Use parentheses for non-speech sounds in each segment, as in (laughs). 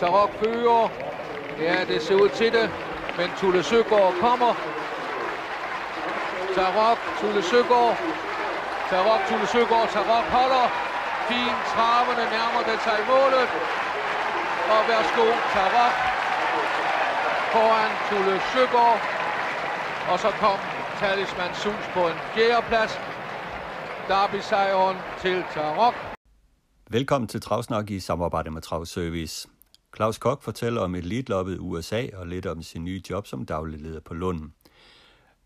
Tarok fører. Ja, det ser ud til det. Men Tulle Søgaard kommer. Tarok, Tulle Søgaard. Tarok, Tulle Søgaard. Tarok holder. Fint traverne nærmer det sig målet. Og værsgo, Tarok foran Tulle Søgaard. Og så kom Talisman Sus på en fjerdeplads. Derby-sejren til Tarok. Velkommen til Travsnak i samarbejde med Travservice. Claus Kok fortæller om elitloppet i USA og lidt om sin nye job som daglig leder på Lunden.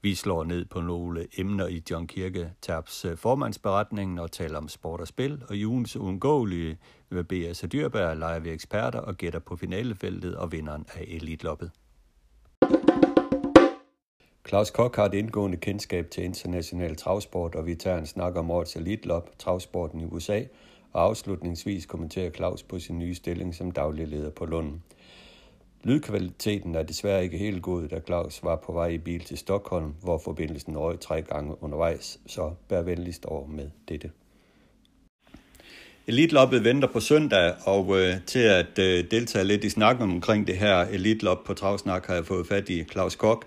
Vi slår ned på nogle emner i John Kirke Taps øh, formandsberetning og taler om sport og spil, og i ugens uundgåelige med B.S. Dyrberg leger vi eksperter og gætter på finalefeltet og vinderen af elitloppet. Claus Kok har et indgående kendskab til international travsport, og vi tager en snak om årets elitlop, travsporten i USA, og afslutningsvis kommenterer Claus på sin nye stilling som daglig leder på Lunden. Lydkvaliteten er desværre ikke helt god, da Claus var på vej i bil til Stockholm, hvor forbindelsen røg tre gange undervejs, så bær venligst over med dette. Elitloppet venter på søndag, og øh, til at øh, deltage lidt i snakken omkring det her elitlop på Travsnak, har jeg fået fat i Claus Kok,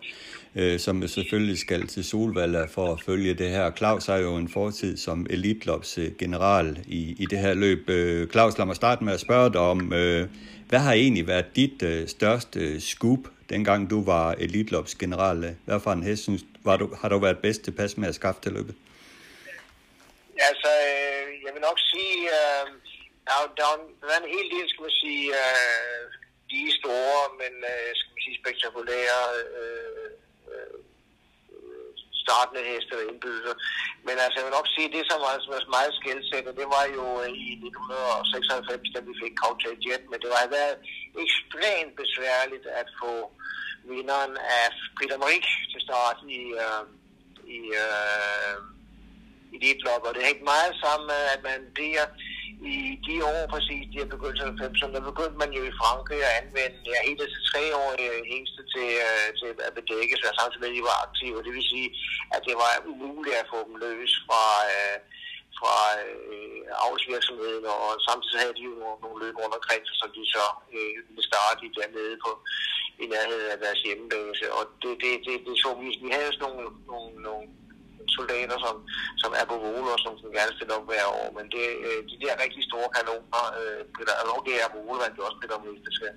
øh, som selvfølgelig skal til Solvalla for at følge det her. Claus har jo en fortid som elitlops øh, general i, i det her løb. Øh, Claus, lad mig starte med at spørge dig om, øh, hvad har egentlig været dit øh, største scoop, dengang du var elitlops general? Hvad for en hest synes, var du, har du været bedst tilpas med at skaffe til løbet? Altså, øh, jeg vil nok sige, øh, der, der, er, der er en hel del, skal man sige, øh, de store, men øh, skal man sige, spektakulære øh, øh, startende heste og indbydelser. Men altså, jeg vil nok sige, det som var, som var meget skældsættende, det var jo øh, i 1996, da vi fik Cowtail Jet, men det var været ekstremt besværligt at få vinderen af Peter Marik til start i, øh, i øh, elitlop, og det hængte meget sammen med, at man bliver i de år præcis, de her begyndt af 90'erne, der begyndte man jo i Frankrig at anvende ja, helt til tre år hængste til, til at bedække sig, samtidig med, at de var aktive. Det vil sige, at det var umuligt at få dem løs fra, øh, fra øh, avlsvirksomheden, og samtidig havde de jo nogle løb rundt omkring sig, som de så øh, ville starte i dernede på i nærheden af deres hjemmebase. Og det, det, det, det så vi, vi havde sådan nogle, nogle, nogle soldater, som, som er på Vole, og som gerne stille op hver år. Men det, øh, de der rigtig store kanoner, øh, Peter, og det er på Vole, men det er også Peter Møs, det skal,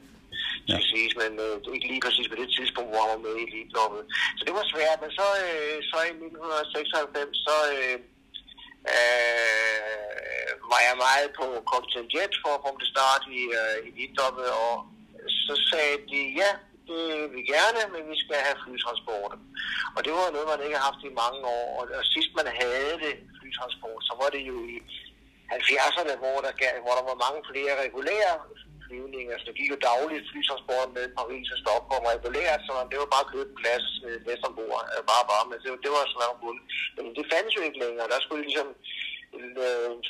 ja. skal siges, men øh, ikke lige præcis på det tidspunkt, hvor han var med i elitloppet. Så det var svært, men så, øh, så i 1996, så øh, øh, var jeg meget på Cocktail Jet for at komme til start i øh, elitloppet, og så sagde de, ja, det vil vi gerne, men vi skal have flytransport. Og det var noget, man ikke har haft i mange år. Og, og sidst man havde det, flytransport, så var det jo i 70'erne, hvor der, hvor der var mange flere regulære flyvninger. Så det gik jo dagligt flytransport med Paris og Stockholm regulært, så det var bare at købe plads øh, næst ombord. Øh, bare, bare, men det, det var sådan noget Men det fandtes jo ikke længere. Der skulle ligesom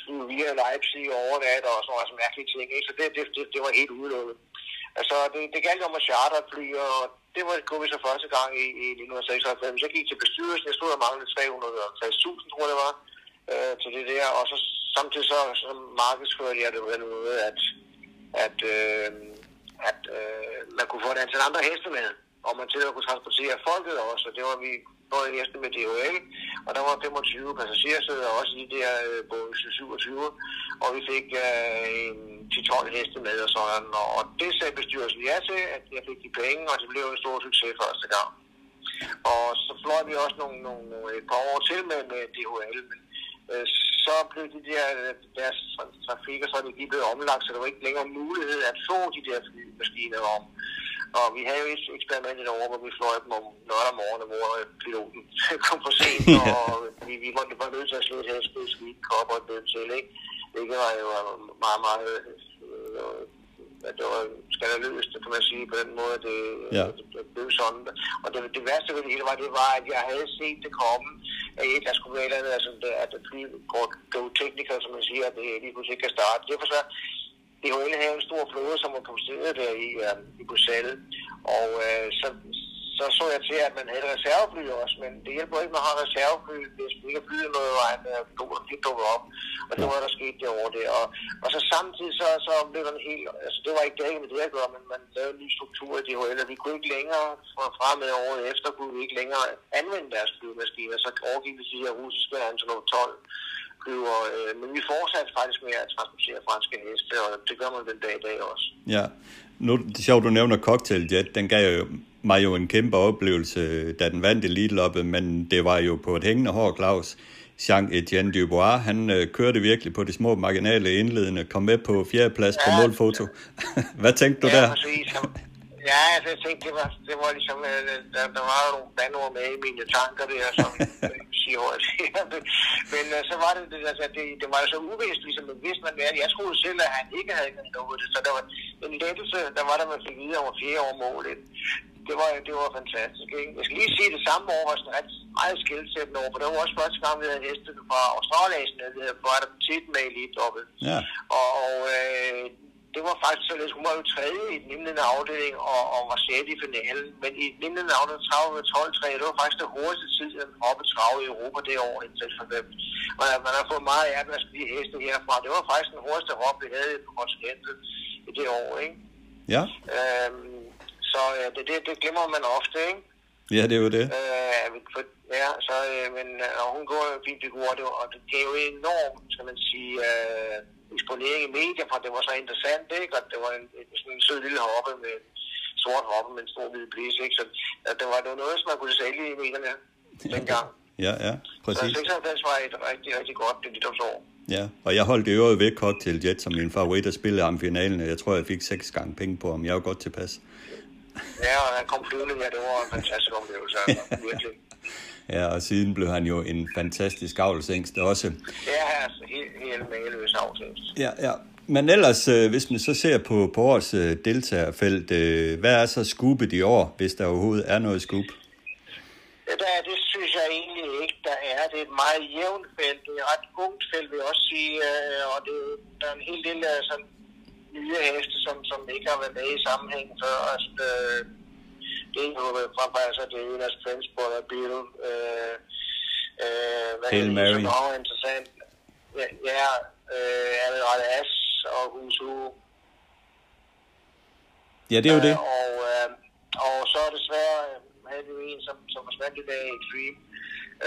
flyve via Leipzig og overnat og sådan noget mærkelige ting. Ikke? Så det, det, det, det var helt udelukket. Altså, det, det galt om at charter fly, og det var det vi så første gang i, i 1996. Jeg gik til bestyrelsen, jeg stod og manglede 350.000, tror jeg det var, øh, til det der, og så samtidig så, så markedsførte jeg det på den måde, at, at, øh, at øh, man kunne få et antal andre heste med, og man til at kunne transportere folket også, og det var vi både heste med DHL, og der var 25 passagersæder også i de der øh, Boeing 27, og vi fik øh, en 10-12 heste med og sådan, og det sagde bestyrelsen ja til, at jeg fik de penge, og det blev en stor succes første gang. Og så fløj vi også nogle, nogle, et par år til med, med DHL, men øh, så blev de der, deres trafik og sådan, de blev omlagt, så der var ikke længere mulighed at få de der flymaskiner om. Og vi havde jo et eksperiment i år, hvor vi fløj dem om lørdag morgen, hvor piloten kom for sent, og vi, vi var, var nødt til at slå et hæskud, skidt, kop og død til, ikke? Det var jo meget, meget øh, at det var skandaløst, kan man sige, på den måde, det, ja. det, det blev sådan. Og det, det værste ved det hele var, det var, at jeg havde set det komme, at der skulle være et eller andet, altså, at det går go technical, som man siger, at det lige pludselig ikke kan starte. Derfor så, DHL havde en stor flåde, som var produceret der i, uh, i Bruxelles, og uh, så, så så så jeg til, at man havde et reservefly også, men det hjælper ikke, at man har reservefly, hvis man ikke flyet noget vejen, øh, piloten de dukker op. Og det var der skete derovre det. Og, og så samtidig så, så blev der en helt, altså det var ikke det, med det at gøre, men man lavede en ny struktur i DHL, og vi kunne ikke længere, fra, med året efter, kunne vi ikke længere anvende deres flyvemaskiner, så overgik vi til de her russiske Antonov 12 flyver, øh, men vi fortsatte faktisk med at transportere franske heste, og det gør man den dag i dag også. Ja, nu det er sjovt, du nævner Cocktail Jet. Den gav jo mig jo en kæmpe oplevelse, da den vandt elite men det var jo på et hængende hår, Claus. Jean-Etienne Dubois, han øh, kørte virkelig på de små marginale indledende, kom med på fjerdeplads ja, på målfoto. (laughs) Hvad tænkte du ja, der? Præcis. Ja, altså, jeg tænkte, det var, det var ligesom, øh, der, der var nogle bandord med i mine tanker der, som (laughs) siger Men uh, så var det, det, altså, det, det var jo så uvist, ligesom, vidste man det. Jeg troede selv, at han ikke havde noget det, så der var en lettelse, der var der, man fik videre over fjerde år målet det var, det var fantastisk. Ikke? Jeg skal lige sige, det samme år var sådan ret meget skilsættende år, for det var også første gang, vi havde heste fra Australien, vi havde fået tit med elite dobbelt. Ja. Og, og øh, det var faktisk så lidt, hun var jo tredje i den indledende afdeling og, og var sæt i finalen. Men i den indledende afdeling trav med 12-3, det var faktisk det hurtigste tid, den hoppe trav i Europa det år indtil for dem. Man, man har fået meget af de heste herfra. Det var faktisk den hurtigste hop, vi havde på kontinentet i det år, ikke? Ja. Øhm, så øh, det, det, det glemmer man ofte, ikke? (laughs) Ja, det er jo det. Øh, for, ja, så, øh, men øh, hun går jo fint figur, det, og det gav jo enormt, skal man sige, øh, eksponering i medier, for det var så interessant, ikke? Og det var en, en, sådan en sød lille hoppe med sort hoppe med en stor hvid blis, ikke? Så det var, det var noget, som man kunne sælge i medierne dengang. Ja, ja, præcis. Så 96 var et rigtig, rigtig godt det dit år. Ja, og jeg holdt i øvrigt ved Cocktail Jet som min favorit at spille ham finalen. Jeg tror, jeg fik seks gange penge på ham. Jeg var godt tilpas. Ja, og han kom flyvende her. Det var en fantastisk oplevelse. Altså, (laughs) virkelig. Ja, og siden blev han jo en fantastisk avlsængst også. Ja, altså helt, helt mageløs avlsængst. Ja, ja. Men ellers, øh, hvis man så ser på, på årets øh, deltagerfelt, øh, hvad er så scoopet i år, hvis der overhovedet er noget scoop? Ja, der, det synes jeg egentlig ikke, der er. Det er et meget jævnt felt. Det er et ret ungt felt, vil jeg også sige. Og det, der er en hel del sådan nye heste, som, som ikke har været med i sammenhængen før. Altså, øh, det er jo frem altså, det er Jonas Transport og Bill. Øh, øh, hvad Hail Mary. Som er interessant. Ja, ja øh, Alred As og Husu. Ja, det er jo det. Øh, og, øh, og så er desværre øh, havde vi en, som, som forsvandt i dag i Extreme.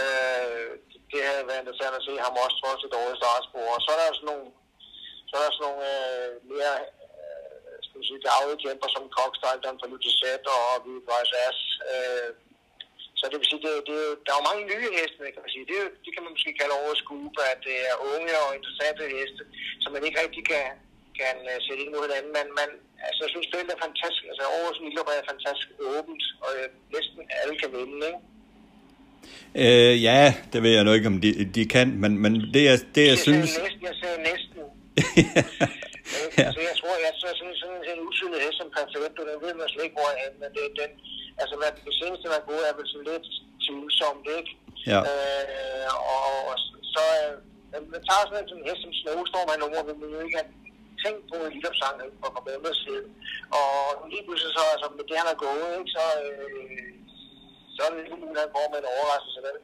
Øh, det havde været interessant at se ham også trods et dårligt startspor. Og så er der sådan nogle så er der sådan nogle øh, mere øh, skal man sige, gavede kæmper som Dan for Lutisette og Vice Ass. Øh, så det vil sige, det, det, der er jo mange nye heste, kan man sige. Det, det kan man måske kalde over skube, at det er unge og interessante heste, som man ikke rigtig kan, kan uh, sætte ind mod hinanden. Men man, altså, jeg synes, det er fantastisk. Altså, årets Milop er fantastisk åbent, og øh, næsten alle kan vinde, ikke? Øh, ja, det ved jeg nu ikke, om de, de kan, men, men det, jeg, det, jeg, jeg synes... Næsten, jeg ser næsten, ja. Så jeg tror, jeg er sådan, sådan en usynlig hest som Perfetto, den ved man slet ikke, hvor er, men det den, altså hvad, det seneste, man går, er vel sådan lidt tvivlsomt, ikke? Ja. Øh, og, og, så, øh, man tager sådan en, sådan en hest som Snowstorm af nummer, vil man jo ikke tænkt på en lille sang for et par måneder siden. Og lige pludselig så, altså med det han er gået, ikke, så, øh, så er det ikke muligt, at han går med en overraskelse, vel?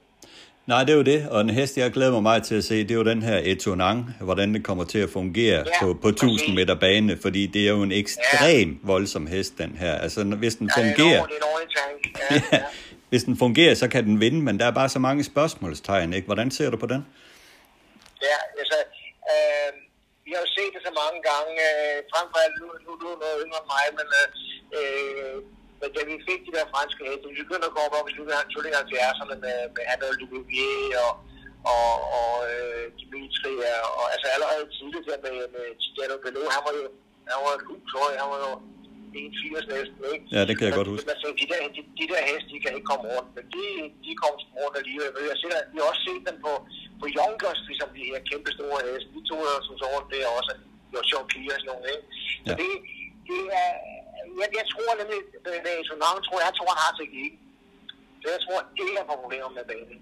Nej, det er jo det, og en hest, jeg glæder mig meget til at se, det er jo den her Etonang, hvordan det kommer til at fungere ja, på, på 1000 meter bane, fordi det er jo en ekstrem ja. voldsom hest, den her. Altså, hvis den ja, fungerer... Det er en. (laughs) Ja, ja. ja. Hvis den fungerer, så kan den vinde, men der er bare så mange spørgsmålstegn, ikke? Hvordan ser du på den? Ja, altså, øh, vi har jo set det så mange gange, øh, frem for alt, nu, nu, nu er noget yngre end mig, men øh, men da vi fik de der franske heste, vi begyndte at gå op i slutningen af 70'erne med, med Adol de Bouvier og, og, og øh, Dimitri, og altså allerede tidligt der med, med Tijano Bello, han var jo han var et hus, han var jo 1,80 næsten, ikke? Ja, det kan jeg men, godt huske. Men, de, der, de, de der heste, de kan ikke komme rundt, men de, de kom rundt alligevel. Jeg ser, vi har også set dem på, på Yonkers, ligesom de her kæmpe store heste. De tog der som så rundt der også, var sjovt piger og sådan nogle, ikke? Så ja. det, det er, jeg, jeg tror nemlig, at Sonang tror, jeg tror, han har teknik. Så jeg tror ikke, han får problemer med banen.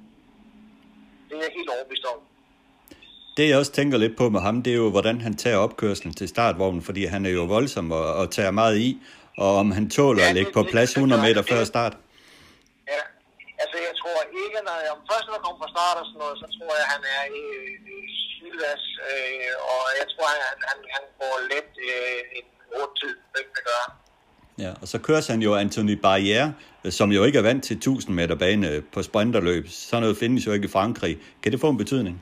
Det er jeg helt overbevist om. Det jeg også tænker lidt på med ham, det er jo, hvordan han tager opkørslen til startvognen, fordi han er jo voldsom og, og tager meget i, og om han tåler ja, at ligge på plads 100 meter før start. når, om først når der kommer fra start og sådan noget, så tror jeg, at han er i, i Sylvas, øh, og jeg tror, han, han, han går let øh, en otte tid, det kan gøre. Ja, og så kører han jo Anthony Barriere, øh, som jo ikke er vant til 1000 meter bane øh, på sprinterløb. Sådan noget findes jo ikke i Frankrig. Kan det få en betydning?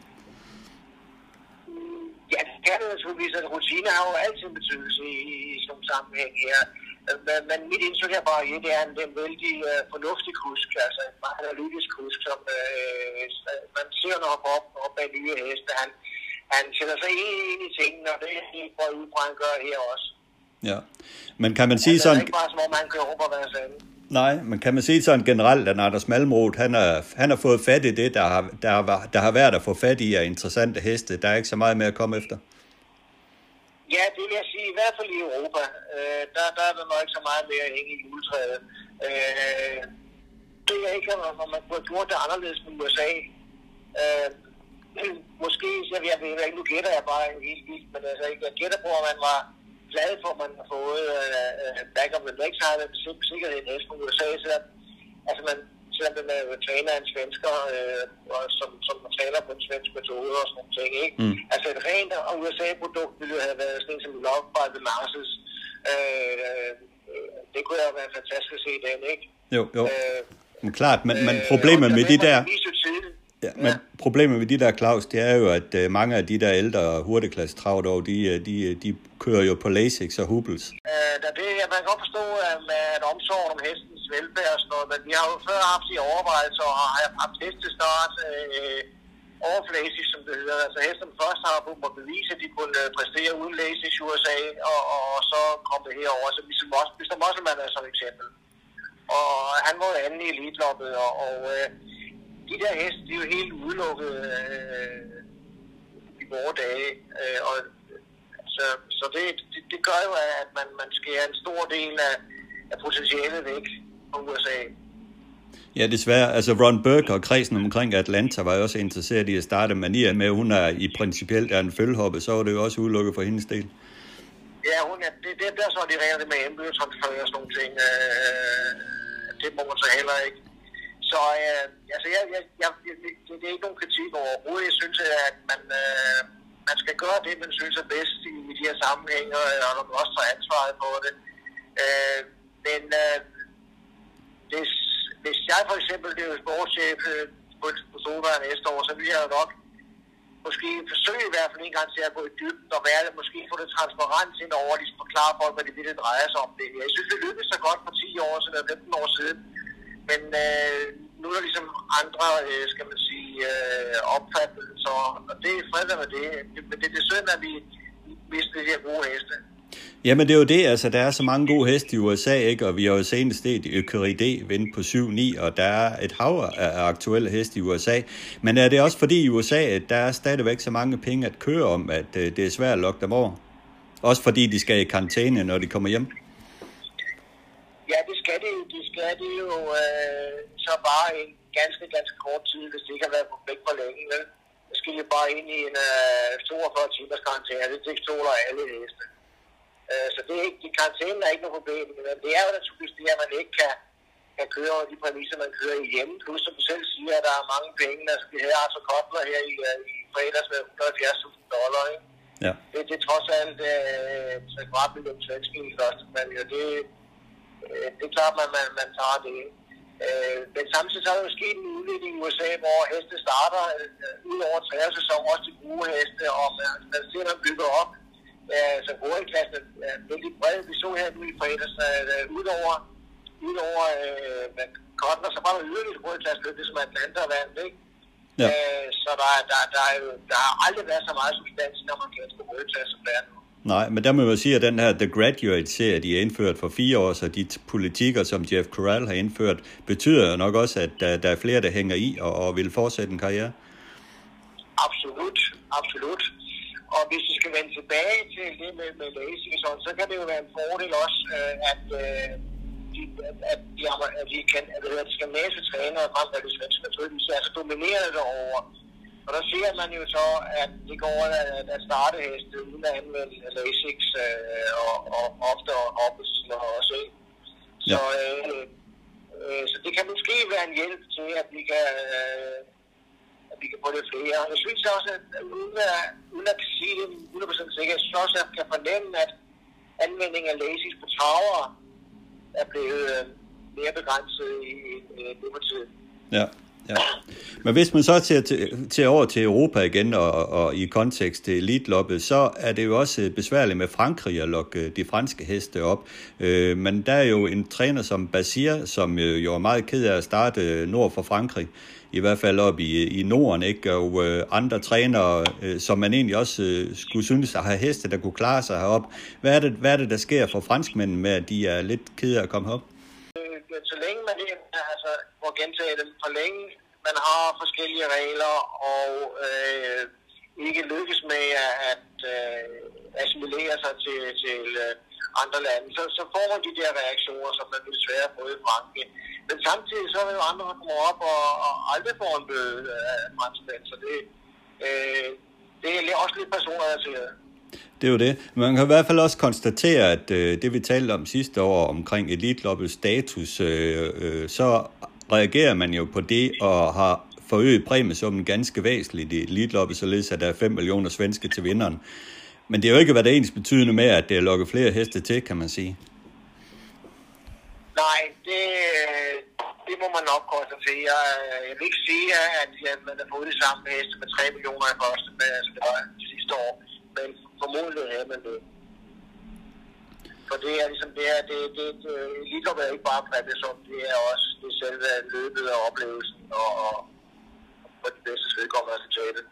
Ja, det kan det naturligvis, at rutine har jo altid en betydelse i, i sådan nogle sammenhæng her. Øh, men, men mit indtryk her bare, det er, en, det er en vældig uh, fornuftig kusk, altså en meget analytisk kusk, som uh, man ser når han op, op bag nye heste. Han, han sætter sig ind i tingene, og det er helt godt ud fra, gør her også. Ja, men kan man sige Det sådan... er ikke bare som om, han kører rundt og Nej, men kan man sige sådan generelt, at Anders Malmroth, han, er, han har fået fat i det, der har, der, har, der har været at få fat i af interessante heste. Der er ikke så meget mere at komme efter. Ja, det vil jeg sige, i hvert fald i Europa. Øh, der, der er der nok ikke så meget mere at hænge i juletræet. Øh, det er ikke, når man kunne have gjort det anderledes med USA. Øh, (clears throat) måske, så jeg, jeg, jeg, nu gætter jeg bare helt vildt, men altså, jeg gætter på, at man var glad for, at man har fået uh, back of the legs, har det sikkerhed i næsten USA, selvom, altså man, selvom den er træner af en svensker, øh, og som, som træner på en svensk metode og sådan nogle ting, ikke? Mm. Altså et rent USA-produkt ville jo have været sådan en som Love by the Masses. Øh, øh, det kunne jo være fantastisk at se den, ikke? Jo, jo. Øh, Men klart, men, men øh, problemet og med der de vil man der... vise tidligt. Ja, men problemet med de der, Claus, det er jo, at uh, mange af de der ældre hurtigklasse travdog, de, øh, de, de kører jo på Lasix og Hubbles. Øh, der det, jeg man kan godt forstå, at med at omsorgen om hestens velfærd og sådan noget, men vi har jo før haft de overvejelser og har haft hestestart øh, overflasisk, som det hedder. Altså hesten først har må bevise, at de kunne øh, præstere uden Lasix i USA, og, og, så kom det herover. Så ligesom også, Mr. Musselman er som eksempel. Og han var anden i elitloppet, og, og øh, de der heste, de er jo helt udelukket øh, i vore dage. Øh, og, så så det, det, det gør jo, at man, man skærer en stor del af, af potentialet væk fra USA. Ja, desværre. Altså Ron Burke og kredsen omkring Atlanta var jo også interesseret i at starte, og med, at hun er i principielt er en følgehoppe, så var det jo også udelukket for hendes del. Ja, hun er, det, det, der er så de regler med embryotranspfer og sådan nogle ting. Øh, det må man så heller ikke. Så øh, altså, jeg, jeg, jeg, det, det er ikke nogen kritik overhovedet. Jeg synes, at man, øh, man skal gøre det, man synes er bedst i, i de her sammenhænge, og man også tager ansvaret på det. Øh, men øh, hvis, hvis jeg for eksempel blev sportschef øh, på, på Solvær næste år, så ville jeg jo nok måske forsøge i hvert fald en gang til at gå i dybden og være det, måske få det transparent ind over, og ligesom forklare folk, hvad det virkelig drejer sig om det her. Jeg synes, det lykkedes så godt for 10 år siden, eller 15 år siden, men øh, nu er der ligesom andre, øh, skal man sige, øh, opfattelser, og det er fred med det. Men det, det er synd, at vi mister de her gode heste. Jamen det er jo det, altså der er så mange gode heste i USA, ikke? og vi har jo senest set Økeride vinde på 7-9, og der er et hav af aktuelle heste i USA. Men er det også fordi i USA, at der er stadigvæk så mange penge at køre om, at øh, det er svært at lokke dem over? Også fordi de skal i karantæne, når de kommer hjem? Ja, det skal det. Det skal det jo øh, så bare en ganske, ganske kort tid, hvis det ikke har været på væk for længe. Vel? Det skal jo bare ind i en øh, 42 timers karantæne. Det, det stoler alle heste. Øh, så det er ikke, de karantæne er ikke noget problem. Men det er jo naturligvis det, at man ikke kan, kan køre over de præmisser, man kører i hjemme. Plus, som du selv siger, at der er mange penge. Altså, vi havde Arthur Kotler her i, uh, i fredags med 170.000 dollar. Ikke? Ja. Det, det er trods alt øh, så godt million svenske i første mand. Ja, det, øh, det er klart, at man, man, man tager det. Øh, men samtidig så er der jo sket en udvikling i USA, hvor heste starter øh, ud over træer sæson, også de gode heste, og man, man ser, man bygger op. Øh, så hovedklassen er virkelig bred. Vi så her nu i fredags, at øh, udover, udover øh, Kotler, så var der yderligere hovedklasse løb, det som Atlanta vandt, ikke? Ja. Øh, så der, der, der, er jo, der har aldrig været så meget substans i den amerikanske hovedklasse, som der er nu. Nej, men der må man sige, at den her The Graduate-serie, de er indført for fire år, så de politikker, som Jeff Corral har indført, betyder nok også, at der, der er flere, der hænger i og, og vil fortsætte en karriere. Absolut, absolut. Og hvis vi skal vende tilbage til det med, med Lazy, så, kan det jo være en fordel også, øh, at, øh, at, at, de, at de, kan, at de skandinaviske trænere, frem for svenske naturligvis, altså dominerer det over. Og der ser man jo så, at det går at, at starte heste uden at anvende Lasix øh, og, og ofte og og også. Så Ja. øh, Øh, så det kan måske være en hjælp til, at vi kan, øh, at vi kan få det flere. Jeg synes også, at uden at, uden at sige det 100% sikkert, synes også, at kan fornemme, at anvendingen af lasis på traver er blevet øh, mere begrænset i, i, i tiden. Ja. Ja. Men hvis man så ser til, til over til Europa igen, og, og i kontekst til elitloppet, så er det jo også besværligt med Frankrig at lokke øh, de franske heste op. Øh, men der er jo en træner som Basir, som øh, jo er meget ked af at starte øh, nord for Frankrig, i hvert fald op i, i Norden, ikke? og øh, andre trænere, øh, som man egentlig også øh, skulle synes at have heste, der kunne klare sig herop. Hvad er det, hvad er det der sker for franskmændene med, at de er lidt ked af at komme op? så længe man altså, må gentage dem, for længe man har forskellige regler og øh, ikke lykkes med at øh, assimilere sig til, til øh, andre lande, så, så får man de der reaktioner, som man desværre får i Frankrig. Men samtidig så er der jo andre, der kommer op og, og aldrig får en bøde af franskmænd, så det, øh, det er også lidt personrelateret. Det er jo det. Man kan i hvert fald også konstatere, at øh, det vi talte om sidste år omkring elitloppets status, øh, øh, så reagerer man jo på det og har forøget præmiesummen ganske væsentligt i elitloppet, således at der er 5 millioner svenske til vinderen. Men det er jo ikke, hvad det ens betydende med, at det har lukket flere heste til, kan man sige. Nej, det, det må man nok konstatere. Jeg vil ikke sige, at man har fået det samme heste med 3 millioner i første, altså det var sidste år men formodentlig havde man det. For det er ligesom det er, det, det, det eliteløb er ikke bare præmiesum, det er også det selve løbet og oplevelsen og, og for de bedste vedkommende resultatet.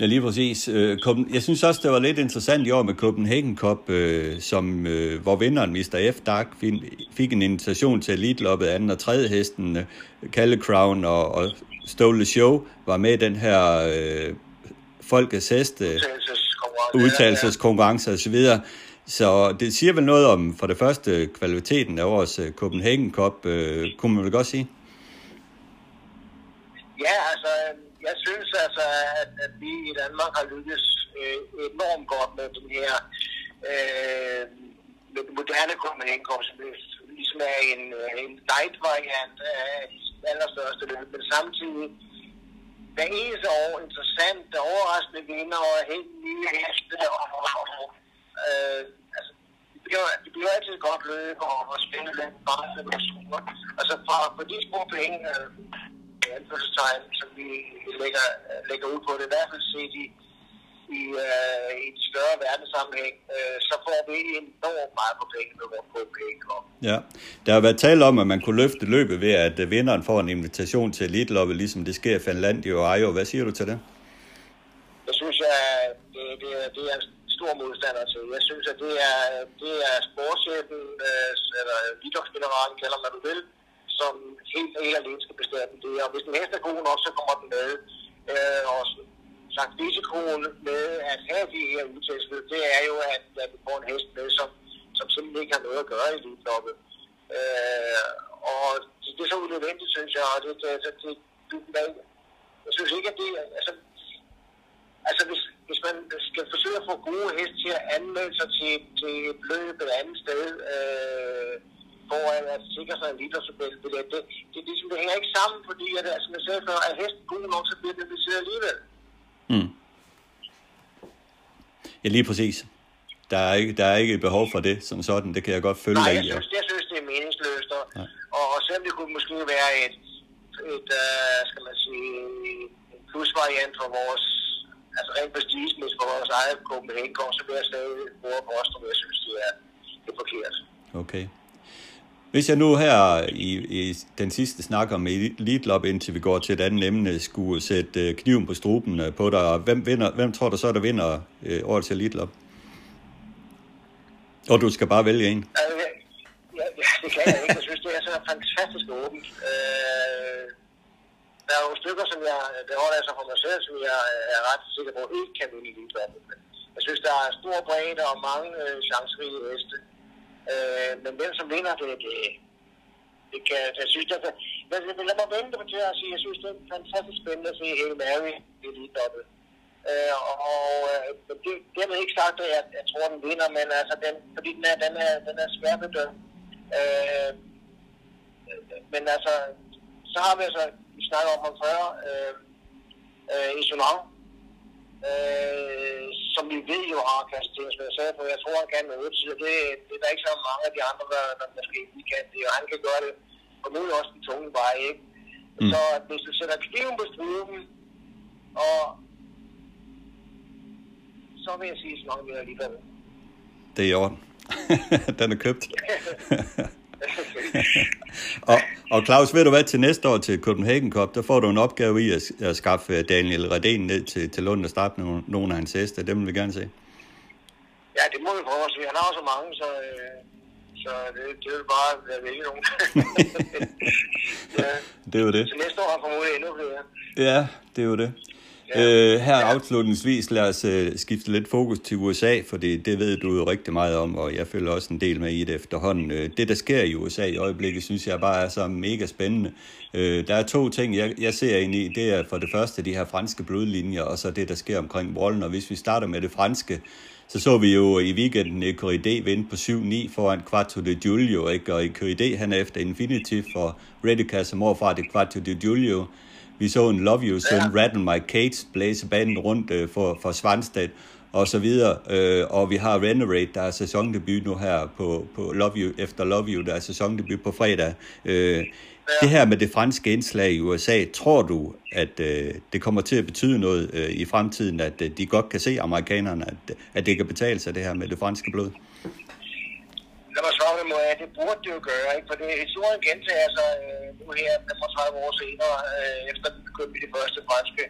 Ja, lige præcis. Øh, jeg synes også, det var lidt interessant i år med Copenhagen Cup, øh, som, øh, hvor vinderen Mr. F. Dark fik en invitation til elitloppet anden og tredje hesten, Kalle Crown og, og Stole Show var med i den her øh, folkets heste, udtalelseskonkurrence osv. Så det siger vel noget om, for det første, kvaliteten af vores øh, Copenhagen Cup, øh, kunne man vel godt sige? Ja, altså, øhm, jeg synes altså, at, at vi i Danmark har lykkes øh, enormt godt med den her øh, med den moderne Copenhagen Cup, som ligesom er en, øh, en light variant af de allerstørste løb, men samtidig hver eneste år interessant, overraskende vinder og helt nye heste. Og, og, og, øh, altså, det, bliver, det bliver altid godt løb og, og spændende løb. Altså fra, for de små penge, øh, anførselstegn, som vi lægger, lægger ud på det, i hvert fald set i, i, øh, i en større verdenssammenhæng, øh, så får vi enormt meget på penge med vores penge. Ja, der har været tale om, at man kunne løfte løbet ved, at øh, vinderen får en invitation til elitloppet, ligesom det sker i Finlandia og Ejo. Hvad siger du til det? Jeg synes, at det, det, det er stor modstander til. Jeg synes, at det er, det er sportschefen, eller idrætsgeneralen, kalder man det vil, som helt, helt alene skal bestemme det. Og hvis den hest er god nok, så kommer den med. Øh, og sagt, risikoen med at have de her udtalelser, det er jo, at, at vi får en hest med, som, som simpelthen ikke har noget at gøre i elitloppet. Øh, og det, det er så unødvendigt, synes jeg, og det, det, det, det, det, jeg synes ikke, at det, altså, altså hvis, hvis man skal forsøge at få gode heste til at anmelde sig til, til et løb et andet sted, øh, for at sikre sig en litersbillet, det, det, det, det, det, det hænger ikke sammen, fordi at, altså, jeg sagde før, at hesten god nok, så bliver det besiddet alligevel. Mm. Ja, lige præcis. Der er, ikke, der er ikke behov for det som sådan. Det kan jeg godt følge Nej, dig i. jeg synes, jeg synes, det er meningsløst. Og, ja. og, og selvom det kunne måske være et, et uh, skal man sige, en plusvariant for vores, altså rent prestigemæssigt for vores eget Copenhagen, så vil jeg stadig bruge på os, jeg synes, det er, det er forkert. Okay. Hvis jeg nu her i, i den sidste snak om Elite indtil vi går til et andet emne, skulle sætte øh, kniven på struben øh, på dig, hvem, vinder, hvem tror du så, der vinder øh, årets Elite Og du skal bare vælge en. Ja, ja, det kan jeg ikke. Jeg synes, det er så fantastisk åbent. Øh, der er jo stykker, som jeg, øh, beholder altså så for mig selv, som jeg øh, er ret sikker på, ikke kan vinde Elite Jeg synes, der er stor bredde og mange øh, chancerige heste. Øh, men den, som vinder, det, det, det kan jeg synes, det, men, men lad mig vente på til at sige, jeg synes, det er fantastisk spændende at se Hail Mary i Elite Øh, og øh, det, det er ikke sagt, at jeg, jeg tror, den vinder, men altså, den, fordi den er, den er, den er svært bedømt. Øh, men altså, så har vi altså, vi snakker om ham før, øh, øh, Isolan, øh, som vi ved jo har kapacitet, som jeg sagde på. Jeg tror, han kan med 8 det, det er der ikke så mange af de andre, der, der måske ikke kan det, og han kan gøre det formodentlig også den tunge vej, ikke? Mm. Så hvis du sætter kniven på struben, og så vil jeg sige, så nok mere alligevel. Det er i orden. (laughs) Den er købt. (laughs) (laughs) og, og Claus, ved du hvad, til næste år til Copenhagen Cup, der får du en opgave i at, at skaffe Daniel Redén ned til, til Lund og starte nogle, nogle af hans heste. Dem vil vi gerne se. Ja, det må vi prøve at se. Han har så mange, så, øh, så det, det vil bare være vælge nogen. (laughs) (laughs) ja. Det er jo det. Så næste år har formodentlig endnu flere. Ja, det er jo det. Ja. Øh, her ja. afslutningsvis, lad os øh, skifte lidt fokus til USA, for det, det ved du jo rigtig meget om, og jeg følger også en del med i det efterhånden. Øh, det, der sker i USA i øjeblikket, synes jeg bare er så mega spændende. Øh, der er to ting, jeg, jeg ser ind i. Det er for det første de her franske blodlinjer, og så det, der sker omkring Wallen. Og hvis vi starter med det franske, så så vi jo i weekenden øh, Corridé vinde på 7-9 foran Quattro de Giulio, ikke? og Corridé han er efter Infinity for Redica, som overfra det Quattro de Giulio. Vi så en Love You søn, ja. Rattle My Cage, blæse banen rundt øh, for, for Svanstedt og så videre. Øh, og vi har Renovate, der er sæsondebut nu her på, på Love You, efter Love You, der er sæsondebut på fredag. Øh, ja. Det her med det franske indslag i USA, tror du, at øh, det kommer til at betyde noget øh, i fremtiden, at øh, de godt kan se amerikanerne, at, at det kan betale sig det her med det franske blod? Lad mig svare med at det burde det jo gøre, ikke? for det, historien gentager sig øh, nu her 35 år senere, øh, efter vi begyndte de første franske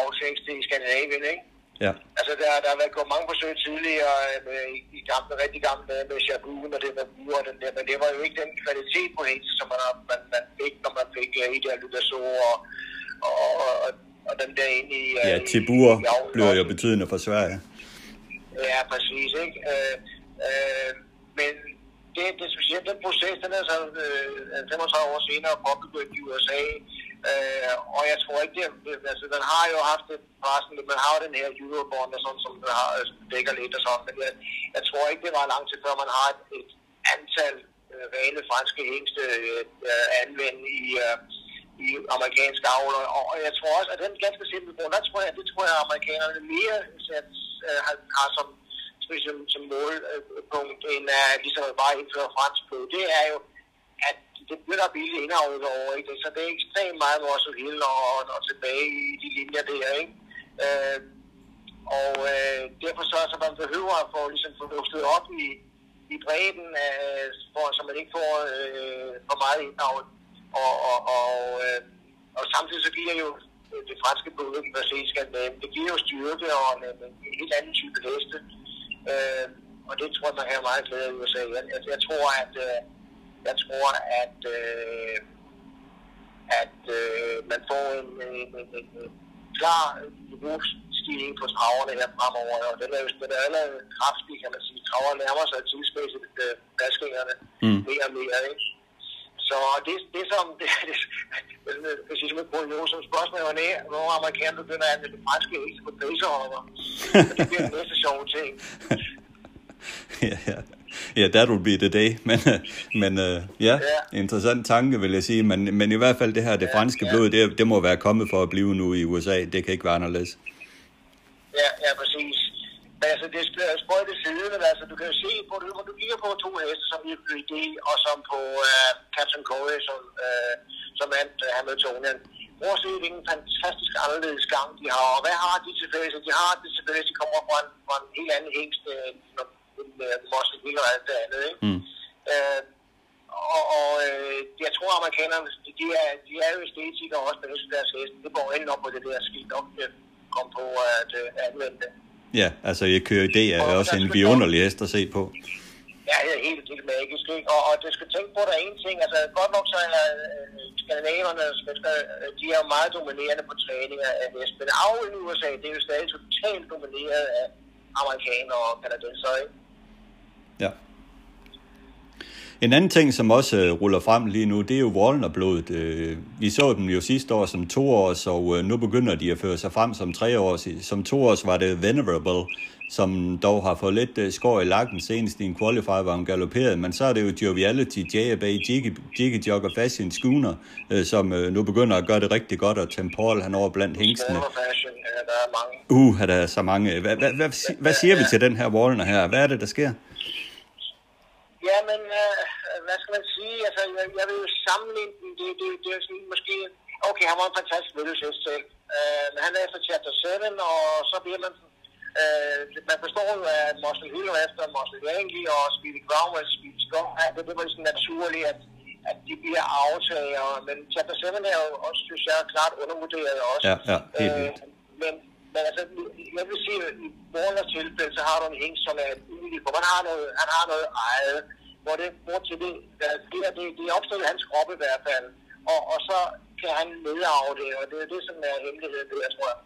afsængste i Skandinavien, ikke? Ja. Altså, der, der har været gået mange forsøg tidligere øh, med, i gamle, rigtig gamle med, med Chabun og det med Bure og den der, men det var jo ikke den kvalitet på hende, som man, man, man fik, når man fik uh, Ida Ludasso og, og, og, og den der ind i... Uh, ja, Tibur bliver jo betydende for Sverige. Ja, præcis, ikke? Uh, uh, men det, det specielt den proces, den er så øh, altså, 35 år senere påbegyndt i USA. Øh, og jeg tror ikke, det, altså man har jo haft det pressen, man har jo den her Eurobond og sådan, som der har, altså, dækker lidt og sådan, men jeg, jeg tror ikke, det var lang tid før man har et, et antal øh, rene franske hængste øh, anvendt i, øh, i amerikanske avler. Og, og jeg tror også, at den ganske simple grund, der tror jeg, det tror jeg, at amerikanerne mere sat, øh, har, har som som, som målpunkt, end uh, ligesom bare indføre fransk på, det er jo, at det bliver der billigt indavlet over, ikke? Så det er ekstremt meget vores Hill og, og, og, tilbage i de linjer der, ikke? Øh, og øh, derfor så, så man behøver at få, ligesom, få luftet op i, i bredden, øh, for, så man ikke får øh, for meget indavlet. Og, og, og, øh, og samtidig så giver jo det franske blod, det giver jo styrke og en, en helt anden type heste. Øh, og det tror jeg, man har meget glæde i USA. Jeg, jeg, jeg tror, at, øh, jeg tror, at, øh, at øh, man får en, en, en, en, en klar niveaustigning på traverne her fremover. Og den er jo den er allerede kraftig, kan man sige. Traverne nærmer sig tidsmæssigt øh, vaskingerne mm. mere og mere. Ikke? Så det, det som, (laughs) det, det, som et kurios, som spørgsmål er, hvor amerikanerne begynder at anvende det franske ikke på baserhopper. det bliver den næste sjove ting. (laughs) ja, ja. Ja, that would be the day. (laughs) Men, men uh, ja, ja, interessant tanke, vil jeg sige. Men, men i hvert fald det her, det ja, franske ja. blod, det, det må være kommet for at blive nu i USA. Det kan ikke være anderledes. Ja, ja, præcis. Men altså, det er sprøjt det siden, men altså, du kan jo se, på, når du kigger på to heste, som i ID og som på uh, Captain Corey, som, uh, som er uh, Hamiltonian. Prøv at se, hvilken fantastisk anderledes gang de har. Og hvad har de til fælles? De har det til fælles, de kommer fra en, fra en helt anden hængst, end uh, Mossel Hill og alt det andet. Ikke? Mm. Uh, og, og øh, jeg tror, amerikanerne, de er, de er jo æstetikere også med deres heste. Det går ind op på det der skidt op, at komme på at uh, anvende det. Ja, altså jeg kører det er og også en vidunderlig hest at se på. Ja, det er helt, helt magisk. Ikke? Og, og det skal tænke på, at der er en ting. Altså godt nok så er øh, skandinaverne, øh, de er jo meget dominerende på træning af hest. Men af i USA, det er jo stadig totalt domineret af amerikanere og kanadenser, ikke? Ja. En anden ting, som også uh, ruller frem lige nu, det er jo Wallner-blodet. Uh, vi så dem jo sidste år som to års, og uh, nu begynder de at føre sig frem som tre års. Som to års var det Venerable, som dog har fået lidt skår i lakken senest i en qualifier, hvor han galopperede. Men så er det jo Joviality, JAB, Jiggy, Jiggy Jog og Fashion Schooner, som nu begynder at gøre det rigtig godt, og Temporal han over blandt mange. Uh, der er så mange. Hvad, hvad, hvad, hvad siger vi til den her Wallner her? Hvad er det, der sker? Ja, men øh, hvad skal man sige? Altså, jeg, jeg vil jo sammenligne den. Det, det, det er sådan, måske... Okay, han var en fantastisk mødelsest selv. Øh, men han er efter chapter 7, og så bliver man... Øh, man forstår jo, at Mosley Hill er efter Mosley Langley og Speedy og Speedy Scott. Ja, det, det var sådan naturligt, at, at de bliver aftager. Men chapter 7 er jo også, synes jeg, klart undervurderet også. Ja, ja, helt øh, men, men altså, jeg vil sige, at i Warners tilfælde, så har du en hængt, som er unik, for man har noget, han har noget eget, hvor det, hvor til det, det, det, det, det er opstået i hans krop i hvert fald, og, og så kan han nedarve det, og det er det, som er hemmeligheden, det jeg tror jeg.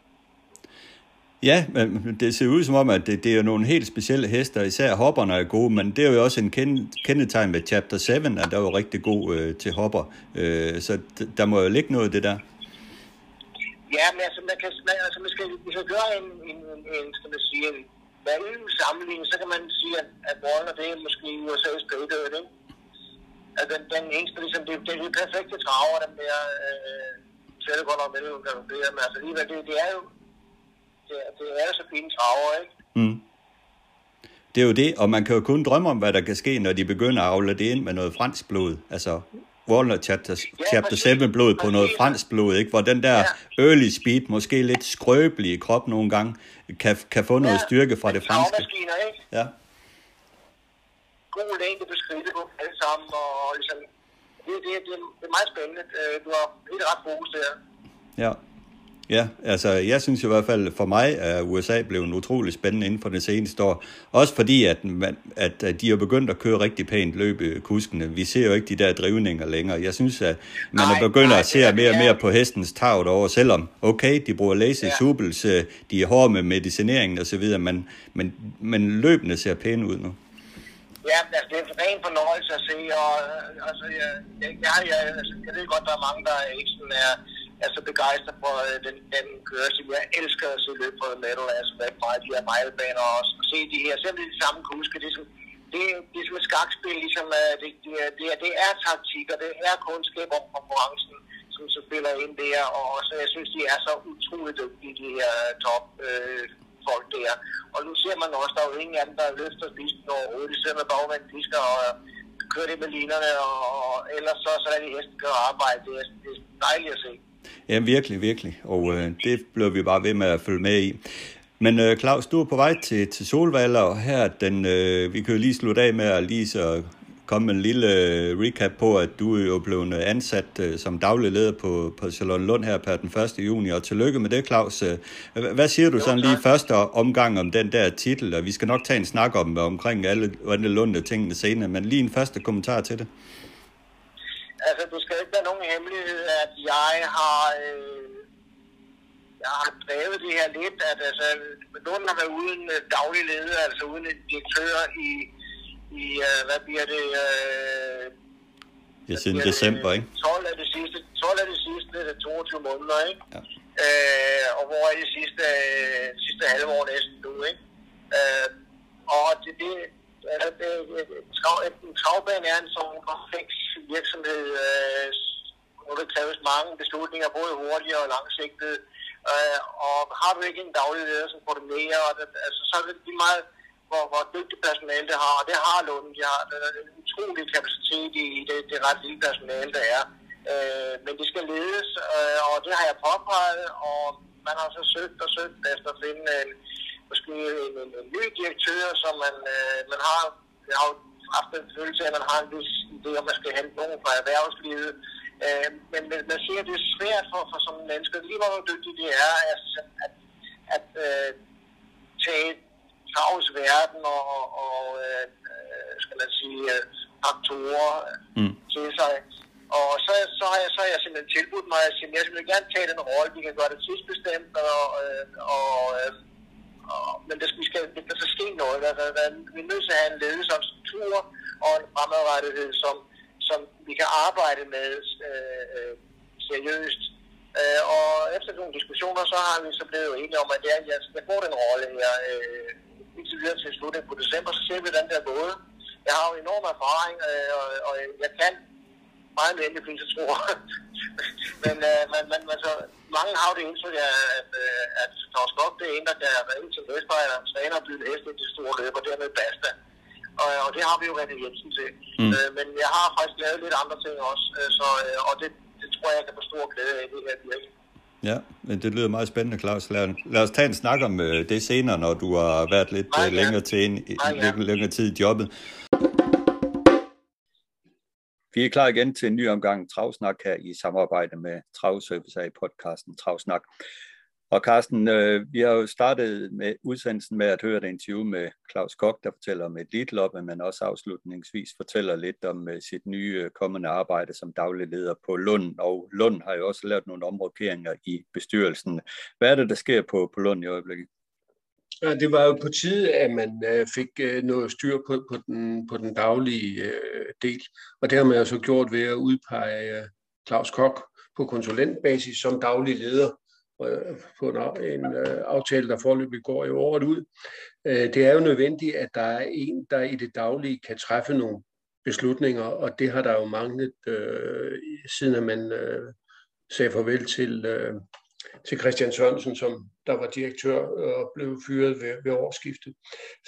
Ja, men det ser ud som om, at det, det er nogle helt specielle hester, især hopperne er gode, men det er jo også en kendetegn med Chapter 7, at der er jo rigtig god øh, til hopper, øh, så der må jo ligge noget af det der. Ja, men altså, man kan, man, altså, man skal, hvis man gør en, en, en, en skal man sige, en value sammenligning, så kan man sige, at, at Warner, det er måske USA's Patriot, ikke? At den, den eneste, ligesom, det, det er de perfekte traver, den der, øh, selv godt nok mellem, men altså alligevel, det, det er jo, det, det er så fine traver, ikke? Mm. Det er jo det, og man kan jo kun drømme om, hvad der kan ske, når de begynder at afle det ind med noget fransk blod. Altså, Walnut Chapter, ja, chapter 7 blod på noget fransk blod, ikke? hvor den der ja. early speed, måske lidt skrøbelig i krop nogle gange, kan, kan få noget styrke fra det franske. Ikke? Ja. God længde beskrive på alle sammen, og ligesom, det, det, det, det er meget spændende. Øh, du har helt ret fokus der. Ja. Ja, altså jeg synes i hvert fald for mig, at USA blev en utrolig spændende inden for det seneste år. Også fordi, at, man, at, de har begyndt at køre rigtig pænt løbe kuskene. Vi ser jo ikke de der drivninger længere. Jeg synes, at man nej, er begyndt nej, at se mere og mere på hestens tag derovre, selvom, okay, de bruger lazy ja. supels, øh, de er hårde med medicineringen osv., men, men, men løbende ser pæne ud nu. Ja, altså, det er en ren fornøjelse at se, og altså, jeg, jeg, jeg, jeg, altså, jeg ved godt, der er mange, der ikke sådan er er så begejstret for øh, den, den kørsel. Jeg elsker at se løb på metal, altså hvad meget de her milebaner også. Og se de her, selvom de samme kuske, det er som, det, det er som et skakspil, ligesom, uh, det, det, er, det, er, det er taktik, og det er kundskab om konkurrencen, som så spiller ind der, og så jeg synes, de er så utroligt dygtige, de her øh, top øh, folk der. Og nu ser man også, der er jo ingen af dem, der løfter disken overhovedet. De sidder med bagvendt disker og øh, kører det med linerne, og, og ellers så, så er de hesten kan arbejde. Det er, det er dejligt at se. Ja, virkelig, virkelig. Og øh, det bliver vi bare ved med at følge med i. Men øh, Claus, du er på vej til, til Solvalder, og her, den, øh, vi kan jo lige slutte af med at lige så komme med en lille øh, recap på, at du er jo blevet ansat øh, som daglig leder på, på Salon Lund her per den 1. juni, og tillykke med det, Claus. Øh, hvad siger du sådan lige første omgang om den der titel, og vi skal nok tage en snak om omkring alle, alle Lunde tingene senere, men lige en første kommentar til det. Altså, det skal ikke være nogen hemmelighed, at jeg har, øh, jeg har drevet det her lidt, at altså, nogen har været uden uh, daglig leder, altså uden en direktør i, i uh, hvad bliver det, øh, Ja, siden december, ikke? 12 af det sidste, 12 af det sidste det er 22 måneder, ikke? Ja. Øh, og hvor er det sidste, øh, sidste halve år næsten nu, ikke? Øh, og det, det, altså, det, øh, trav, en travbane er en sådan kompleks virksomhed, øh, hvor det kræves mange beslutninger, både hurtige og langsigtede. Øh, og har du ikke en daglig leder, som koordinerer, og det, altså, så er det lige meget, hvor, hvor dygtigt personale det har, og det har Lund. De har der er en utrolig kapacitet i det, det ret lille personale, der er. Øh, men det skal ledes, øh, og det har jeg påpeget, og man har så søgt og søgt efter at finde en, måske en, en, en ny direktør, som man, øh, man har, jeg har haft en følelse af, at man har en vis idé om, at man skal hente nogen fra erhvervslivet. Øh, men, man siger, at det er svært for, for sådan mennesker, lige hvor dygtige de er, altså, at, at øh, tage travs verden og, og øh, skal man sige, øh, faktorer mm. til sig. Og så, så, har jeg, så har jeg simpelthen tilbudt mig, at jeg vil gerne tage den rolle, vi kan gøre det tidsbestemt, og, øh, og, øh, og, men der, vi skal, der skal ske noget. Der, der, der, vi er nødt til at have en ledelse og struktur og en fremadrettighed, som, som vi kan arbejde med øh, øh, seriøst. Øh, og efter nogle diskussioner, så har vi så blevet enige om, at det er, jeg skal den rolle her. Øh, indtil videre til slutningen på december, så ser vi, hvordan det er gået. Jeg har jo enorm erfaring, øh, og, og jeg kan meget mere end de fleste tror. men øh, man, man, man, så, mange har det indtryk at, øh, det er en, der kan være ind til Vestbejler, træner og byde hest ind til store løb, og dermed basta. Og, og det har vi jo René Jensen til. Mm. Øh, men jeg har faktisk lavet lidt andre ting også, øh, så, øh, og det, det tror jeg, jeg kan få stor glæde af det her virke. Ja, men det lyder meget spændende, Claus. Lad, lad os tage en snak om øh, det senere, når du har været lidt øh, længere, til en, længere, længere tid i jobbet. Vi er klar igen til en ny omgang Travsnak her i samarbejde med Travservice i podcasten Travsnak. Og Carsten, øh, vi har jo startet med udsendelsen med at høre et interview med Claus Kok, der fortæller om et Lidloppe, men også afslutningsvis fortæller lidt om øh, sit nye øh, kommende arbejde som daglig leder på Lund. Og Lund har jo også lavet nogle omrokeringer i bestyrelsen. Hvad er det, der sker på, på Lund i øjeblikket? Ja, det var jo på tide, at man øh, fik øh, noget styr på, på, den, på den daglige øh, del. Og det har man jo så gjort ved at udpege øh, Claus Kok på konsulentbasis som daglig leder øh, på en, en øh, aftale, der forløbig går i året ud. Øh, det er jo nødvendigt, at der er en, der i det daglige kan træffe nogle beslutninger, og det har der jo manglet, øh, siden at man øh, sagde farvel til, øh, til Christian Sørensen, som der var direktør og blev fyret ved, ved årsskiftet.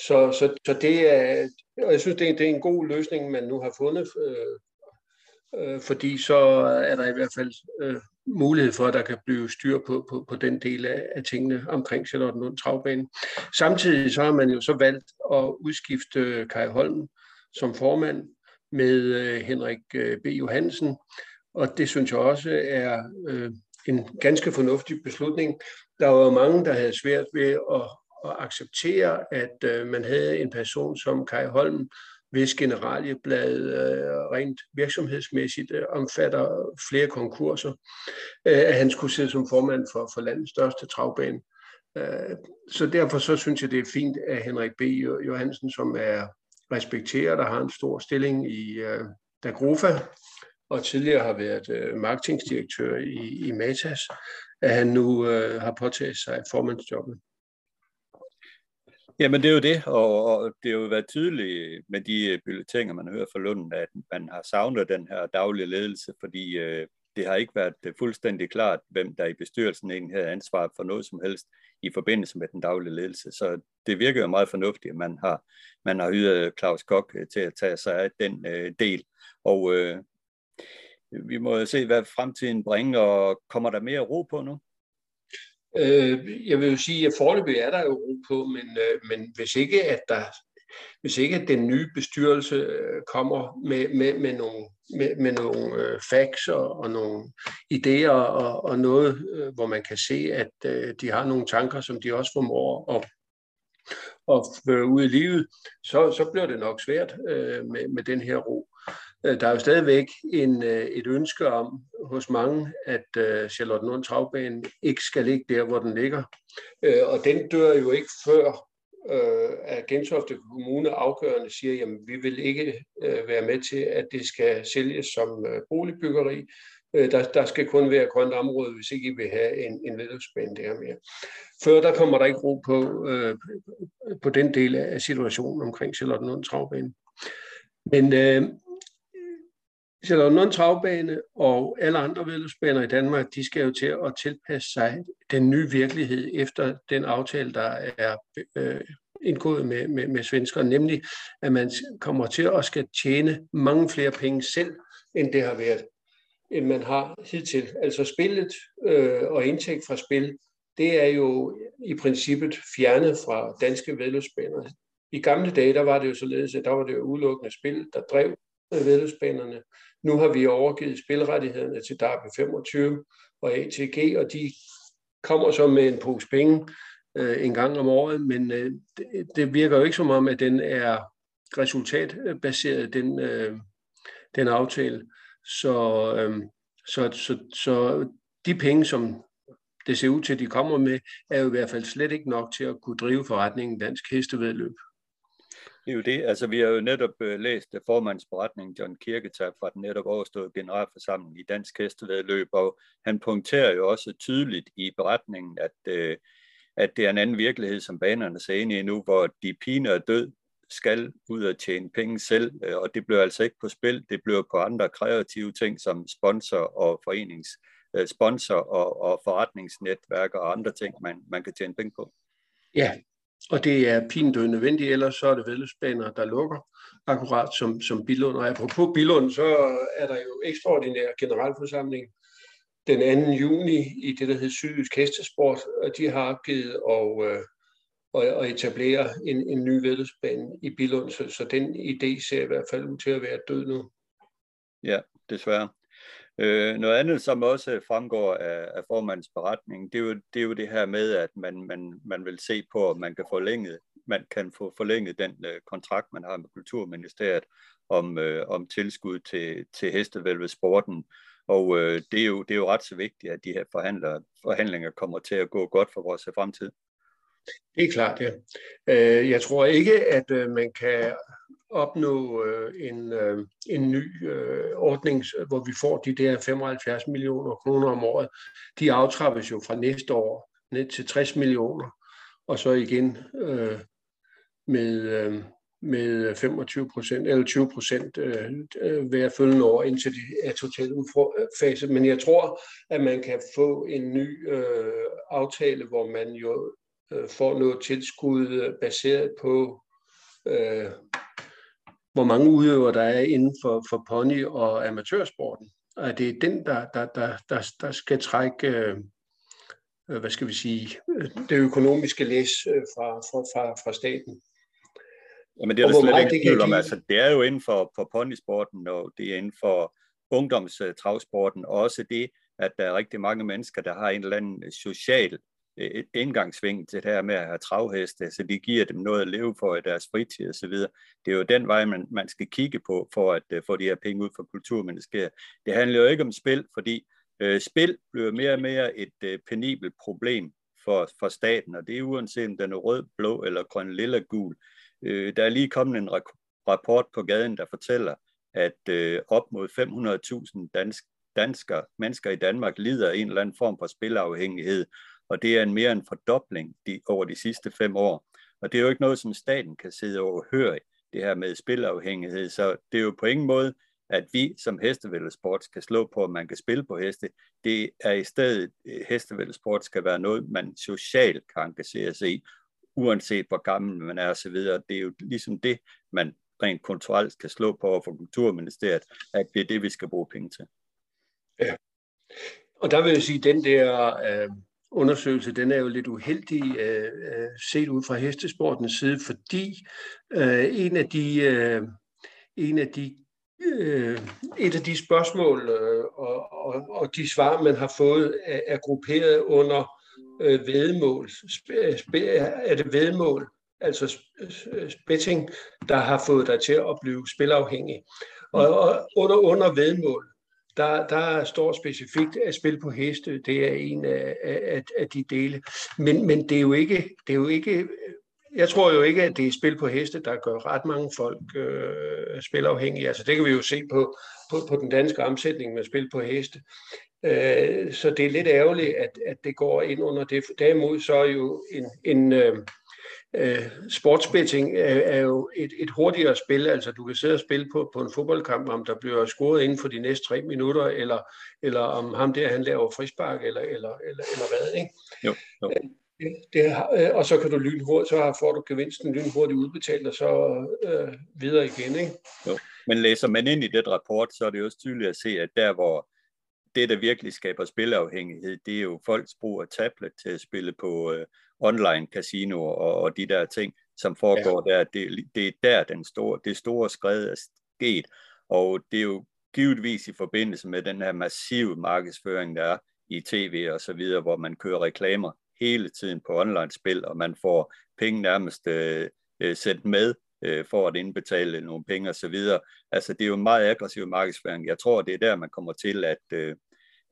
Så, så, så det er, og jeg synes, det er, det er en god løsning, man nu har fundet, øh, øh, fordi så er der i hvert fald øh, mulighed for, at der kan blive styr på, på, på den del af, af tingene omkring Charlottenlund Travbane. Samtidig så har man jo så valgt at udskifte Kai Holm som formand med øh, Henrik øh, B. Johansen, og det synes jeg også er øh, en ganske fornuftig beslutning. Der var mange, der havde svært ved at, at acceptere, at øh, man havde en person som Kai Holm, hvis generalieblad øh, rent virksomhedsmæssigt øh, omfatter flere konkurser, øh, at han skulle sidde som formand for, for landets største travbane. Øh, så derfor så synes jeg, det er fint, at Henrik B. Johansen, som er respekteret og har en stor stilling i øh, Dagrofa, og tidligere har været øh, marketingdirektør i, i Matas, at han nu øh, har påtaget sig formandsjobbet. Jamen det er jo det, og, og det har jo været tydeligt med de øh, bulletiner, man hører fra Lund, at man har savnet den her daglige ledelse, fordi øh, det har ikke været øh, fuldstændig klart, hvem der i bestyrelsen egentlig havde ansvar for noget som helst i forbindelse med den daglige ledelse. Så det virker jo meget fornuftigt, at man har, man har hyret øh, Claus Kok til at tage sig af den øh, del. Og øh, vi må se, hvad fremtiden bringer, og kommer der mere ro på nu? Øh, jeg vil jo sige, at forløbig er der jo ro på, men, øh, men hvis ikke at der hvis ikke at den nye bestyrelse øh, kommer med, med, med nogle, med, med nogle øh, facts og, og nogle idéer og, og noget, øh, hvor man kan se, at øh, de har nogle tanker, som de også formår at, at føre ud i livet, så, så bliver det nok svært øh, med, med den her ro. Øh, der er jo stadigvæk en, øh, et ønske om hos mange, at Charlottenlund Charlotte Nord Travbane ikke skal ligge der, hvor den ligger. Og den dør jo ikke før at Gentofte Kommune afgørende siger, at vi vil ikke være med til, at det skal sælges som boligbyggeri. Der, der skal kun være grønt område, hvis ikke I vil have en, en vedløbsbane der mere. Før der kommer der ikke ro på, på den del af situationen omkring Charlotte Nord Travbane. Men uh, Charlottenlund Travbane og alle andre vedløbsbaner i Danmark, de skal jo til at tilpasse sig den nye virkelighed efter den aftale, der er øh, indgået med, med, med svenskerne, nemlig at man kommer til at skal tjene mange flere penge selv, end det har været, end man har hidtil. Altså spillet øh, og indtægt fra spil, det er jo i princippet fjernet fra danske vedløbsbaner. I gamle dage, der var det jo således, at der var det jo udelukkende spil, der drev vedløbsbanerne. Nu har vi overgivet spilrettighederne til Derby 25 og ATG, og de kommer så med en pose penge øh, en gang om året, men øh, det, det virker jo ikke som om, at den er resultatbaseret, den, øh, den aftale. Så, øh, så, så, så de penge, som det ser ud til, at de kommer med, er jo i hvert fald slet ikke nok til at kunne drive forretningen dansk hestevedløb. Det er jo det. Altså, vi har jo netop uh, læst uh, formandsberetningen John Kirketab fra den netop overståede generalforsamling i Dansk Hestevedløb, og han punkterer jo også tydeligt i beretningen, at, uh, at det er en anden virkelighed, som banerne ser ind i nu, hvor de piner er død skal ud og tjene penge selv, og det bliver altså ikke på spil, det bliver på andre kreative ting som sponsor og forenings sponsor og, og forretningsnetværk og andre ting, man, man kan tjene penge på. Ja, og det er pinedød nødvendigt, ellers så er det vedløbsbaner, der lukker, akkurat som, som Bilund. Og apropos Bilund, så er der jo ekstraordinær generalforsamling den 2. juni i det, der hedder Sydjysk Hestesport, og de har opgivet og, øh, og, og etablere en, en ny vedløbsbane i Bilund, så, så den idé ser i hvert fald ud til at være død nu. Ja, desværre. Øh, noget andet, som også fremgår af, af formandens beretning, det er, jo, det er jo det her med, at man, man, man vil se på, at man kan forlænge, man kan få forlænget den øh, kontrakt, man har med Kulturministeriet om, øh, om tilskud til, til hestevælvet sporten. Og øh, det, er jo, det er jo ret så vigtigt, at de her forhandler, forhandlinger kommer til at gå godt for vores fremtid. Det er klart, ja. Øh, jeg tror ikke, at øh, man kan opnå øh, en, øh, en ny øh, ordning, hvor vi får de der 75 millioner kroner om året. De aftrappes jo fra næste år ned til 60 millioner, og så igen øh, med, øh, med 25 procent eller 20 procent øh, øh, hver følgende år, indtil det er totalt udfase. Men jeg tror, at man kan få en ny øh, aftale, hvor man jo øh, får noget tilskud øh, baseret på øh, hvor mange udøvere der er inden for, for pony- og amatørsporten. Og det er den, der, der, der, der, der skal trække, øh, hvad skal vi sige, det økonomiske læs øh, fra, fra, fra, fra staten. Jamen det er der slet ikke tvivl om. Altså, det er jo inden for, for ponysporten, og det er inden for ungdomstravsporten, og også det, at der er rigtig mange mennesker, der har en eller anden social et indgangsving til det her med at have travheste, så de giver dem noget at leve for i deres fritid osv. Det er jo den vej, man, man skal kigge på for at uh, få de her penge ud fra kulturministeriet. Det handler jo ikke om spil, fordi uh, spil bliver mere og mere et uh, penibelt problem for, for staten, og det er uanset om den er rød, blå eller grøn, lilla, gul. Uh, der er lige kommet en rapport på gaden, der fortæller, at uh, op mod 500.000 dansk, danskere, mennesker i Danmark lider af en eller anden form for spilafhængighed, og det er en mere en fordobling de, over de sidste fem år. Og det er jo ikke noget, som staten kan sidde og høre det her med spilafhængighed, så det er jo på ingen måde, at vi som hestevældersport skal slå på, at man kan spille på heste. Det er i stedet, øh, hestevældersport skal være noget, man socialt kan engagere sig i, uanset hvor gammel man er osv. Det er jo ligesom det, man rent kulturelt skal slå på over for Kulturministeriet, at det er det, vi skal bruge penge til. Ja. Og der vil jeg sige, den der øh, undersøgelse, den er jo lidt uheldig øh, øh, set ud fra hestesportens side, fordi øh, en af de, øh, en af de øh, et af de spørgsmål øh, og, og, og de svar, man har fået, er, er grupperet under øh, vedmål. Er det vedmål, altså betting, der har fået dig til at blive spilafhængig? Og, og under, under vedmål, der, der står specifikt at spil på heste, det er en af, af, af de dele. Men, men det, er jo ikke, det er jo ikke, jeg tror jo ikke, at det er spil på heste, der gør ret mange folk øh, spilafhængige. Altså det kan vi jo se på, på, på den danske omsætning med spil på heste. Øh, så det er lidt ærgerligt, at, at det går ind under det. Derimod så er jo en, en øh, øh, sportsbetting er, er jo et, et hurtigere spil, altså du kan sidde og spille på, på en fodboldkamp, om der bliver scoret inden for de næste tre minutter, eller, eller om ham der, han laver frispark, eller, eller, eller, eller hvad, ikke? Jo, jo. Det, det, øh, og så kan du lynhurtigt, så får du gevinsten lynhurtigt udbetalt, og så øh, videre igen, ikke? Jo. Men læser man ind i det rapport, så er det også tydeligt at se, at der hvor det, der virkelig skaber spilafhængighed, det er jo folks brug af tablet til at spille på øh, online casinoer og, og de der ting, som foregår ja. der. Det, det er der, den store, det store skred er sket. Og det er jo givetvis i forbindelse med den her massive markedsføring, der er i tv og så videre, hvor man kører reklamer hele tiden på online-spil, og man får penge nærmest øh, øh sendt med øh, for at indbetale nogle penge osv. Altså det er jo en meget aggressiv markedsføring. Jeg tror, det er der, man kommer til at, øh,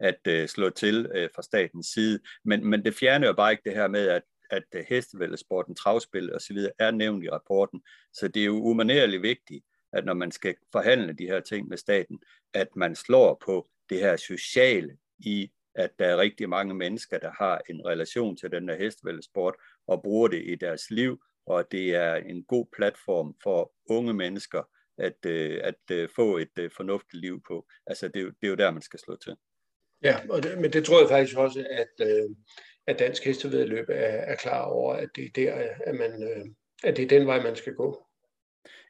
at øh, slå til øh, fra statens side. Men, men det fjerner jo bare ikke det her med, at at øh, hestevældesporten, travspil og så videre er nævnt i rapporten. Så det er jo umanerligt vigtigt, at når man skal forhandle de her ting med staten, at man slår på det her sociale i, at der er rigtig mange mennesker, der har en relation til den her hestevældesport og bruger det i deres liv, og det er en god platform for unge mennesker at, øh, at øh, få et fornuftigt liv på. Altså det er, jo, det er jo der, man skal slå til. Ja, og det, men det tror jeg faktisk også, at, øh, at dansk hestevedløb er, er klar over, at det er der, at, man, øh, at det er den vej, man skal gå.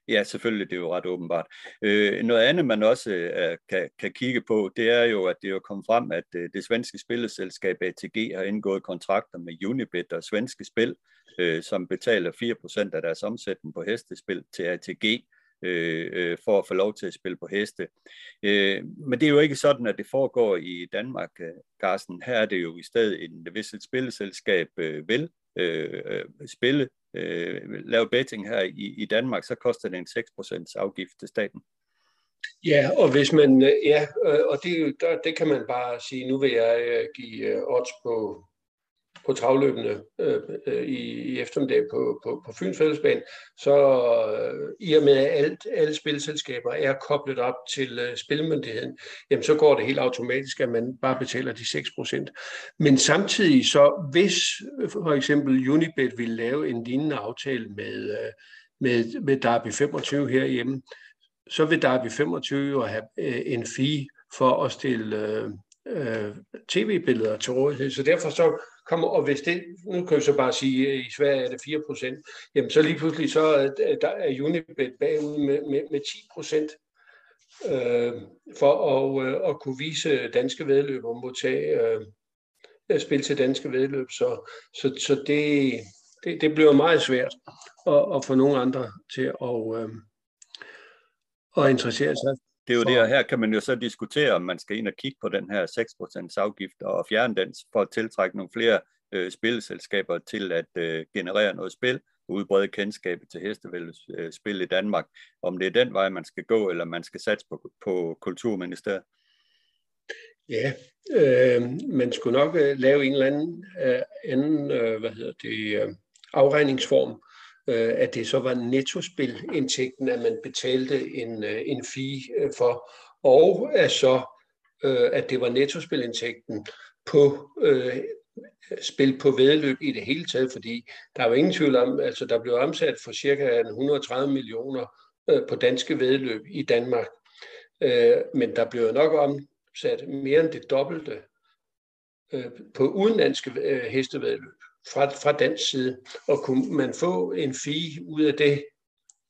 Ja, selvfølgelig, det er jo ret åbenbart. Øh, noget andet, man også øh, kan, kan kigge på, det er jo, at det er kommet frem, at øh, det svenske spilleselskab ATG har indgået kontrakter med Unibet og Svenske Spil, øh, som betaler 4% af deres omsætning på hestespil til ATG Øh, øh, for at få lov til at spille på heste. Øh, men det er jo ikke sådan, at det foregår i Danmark, øh, Carsten. Her er det jo i stedet, en, hvis et spilleselskab øh, vil øh, øh, spille, øh, lave betting her i, i Danmark, så koster det en 6% afgift til staten. Ja, og hvis man, ja, og det, der, det kan man bare sige, nu vil jeg give odds på på travløbende øh, øh, i, i eftermiddag på, på, på Fyns Fællesbane, så øh, i og med at alt, alle spilselskaber er koblet op til øh, spilmyndigheden, jamen så går det helt automatisk, at man bare betaler de 6%. Men samtidig så, hvis øh, for eksempel Unibet vil lave en lignende aftale med, øh, med, med Derby 25 herhjemme, så vil Derby 25 jo have øh, en fee for at stille øh, øh, tv-billeder til rådighed. Så derfor så kommer, og hvis det, nu kan vi så bare sige, at i Sverige er det 4 procent, jamen så lige pludselig så er, der er Unibet bagud med, med, med 10 procent øh, for at, øh, at kunne vise danske vedløb og modtage øh, øh, spil til danske vedløb. Så, så, så det, det, det bliver meget svært at, at få nogle andre til at, øh, at interessere sig det er jo det, og her kan man jo så diskutere, om man skal ind og kigge på den her 6% afgift og fjerne den for at tiltrække nogle flere øh, spilselskaber til at øh, generere noget spil og udbrede kendskabet til hestevældsspil i Danmark. Om det er den vej, man skal gå, eller man skal satse på, på kulturministeriet. Ja, øh, man skulle nok øh, lave en eller anden, øh, anden øh, hvad hedder det, øh, afregningsform, øh, at det så var nettospilindtægten, at man betalte en, øh, en fee øh, for, og at så øh, at det var nettospilindtægten på øh, spil på vedløb i det hele taget, fordi der var ingen tvivl om, altså der blev omsat for cirka 130 millioner øh, på danske vedløb i Danmark. Øh, men der blev nok omsat mere end det dobbelte øh, på udenlandske øh, hestevedløb fra, fra den side, og kunne man få en fee ud af det,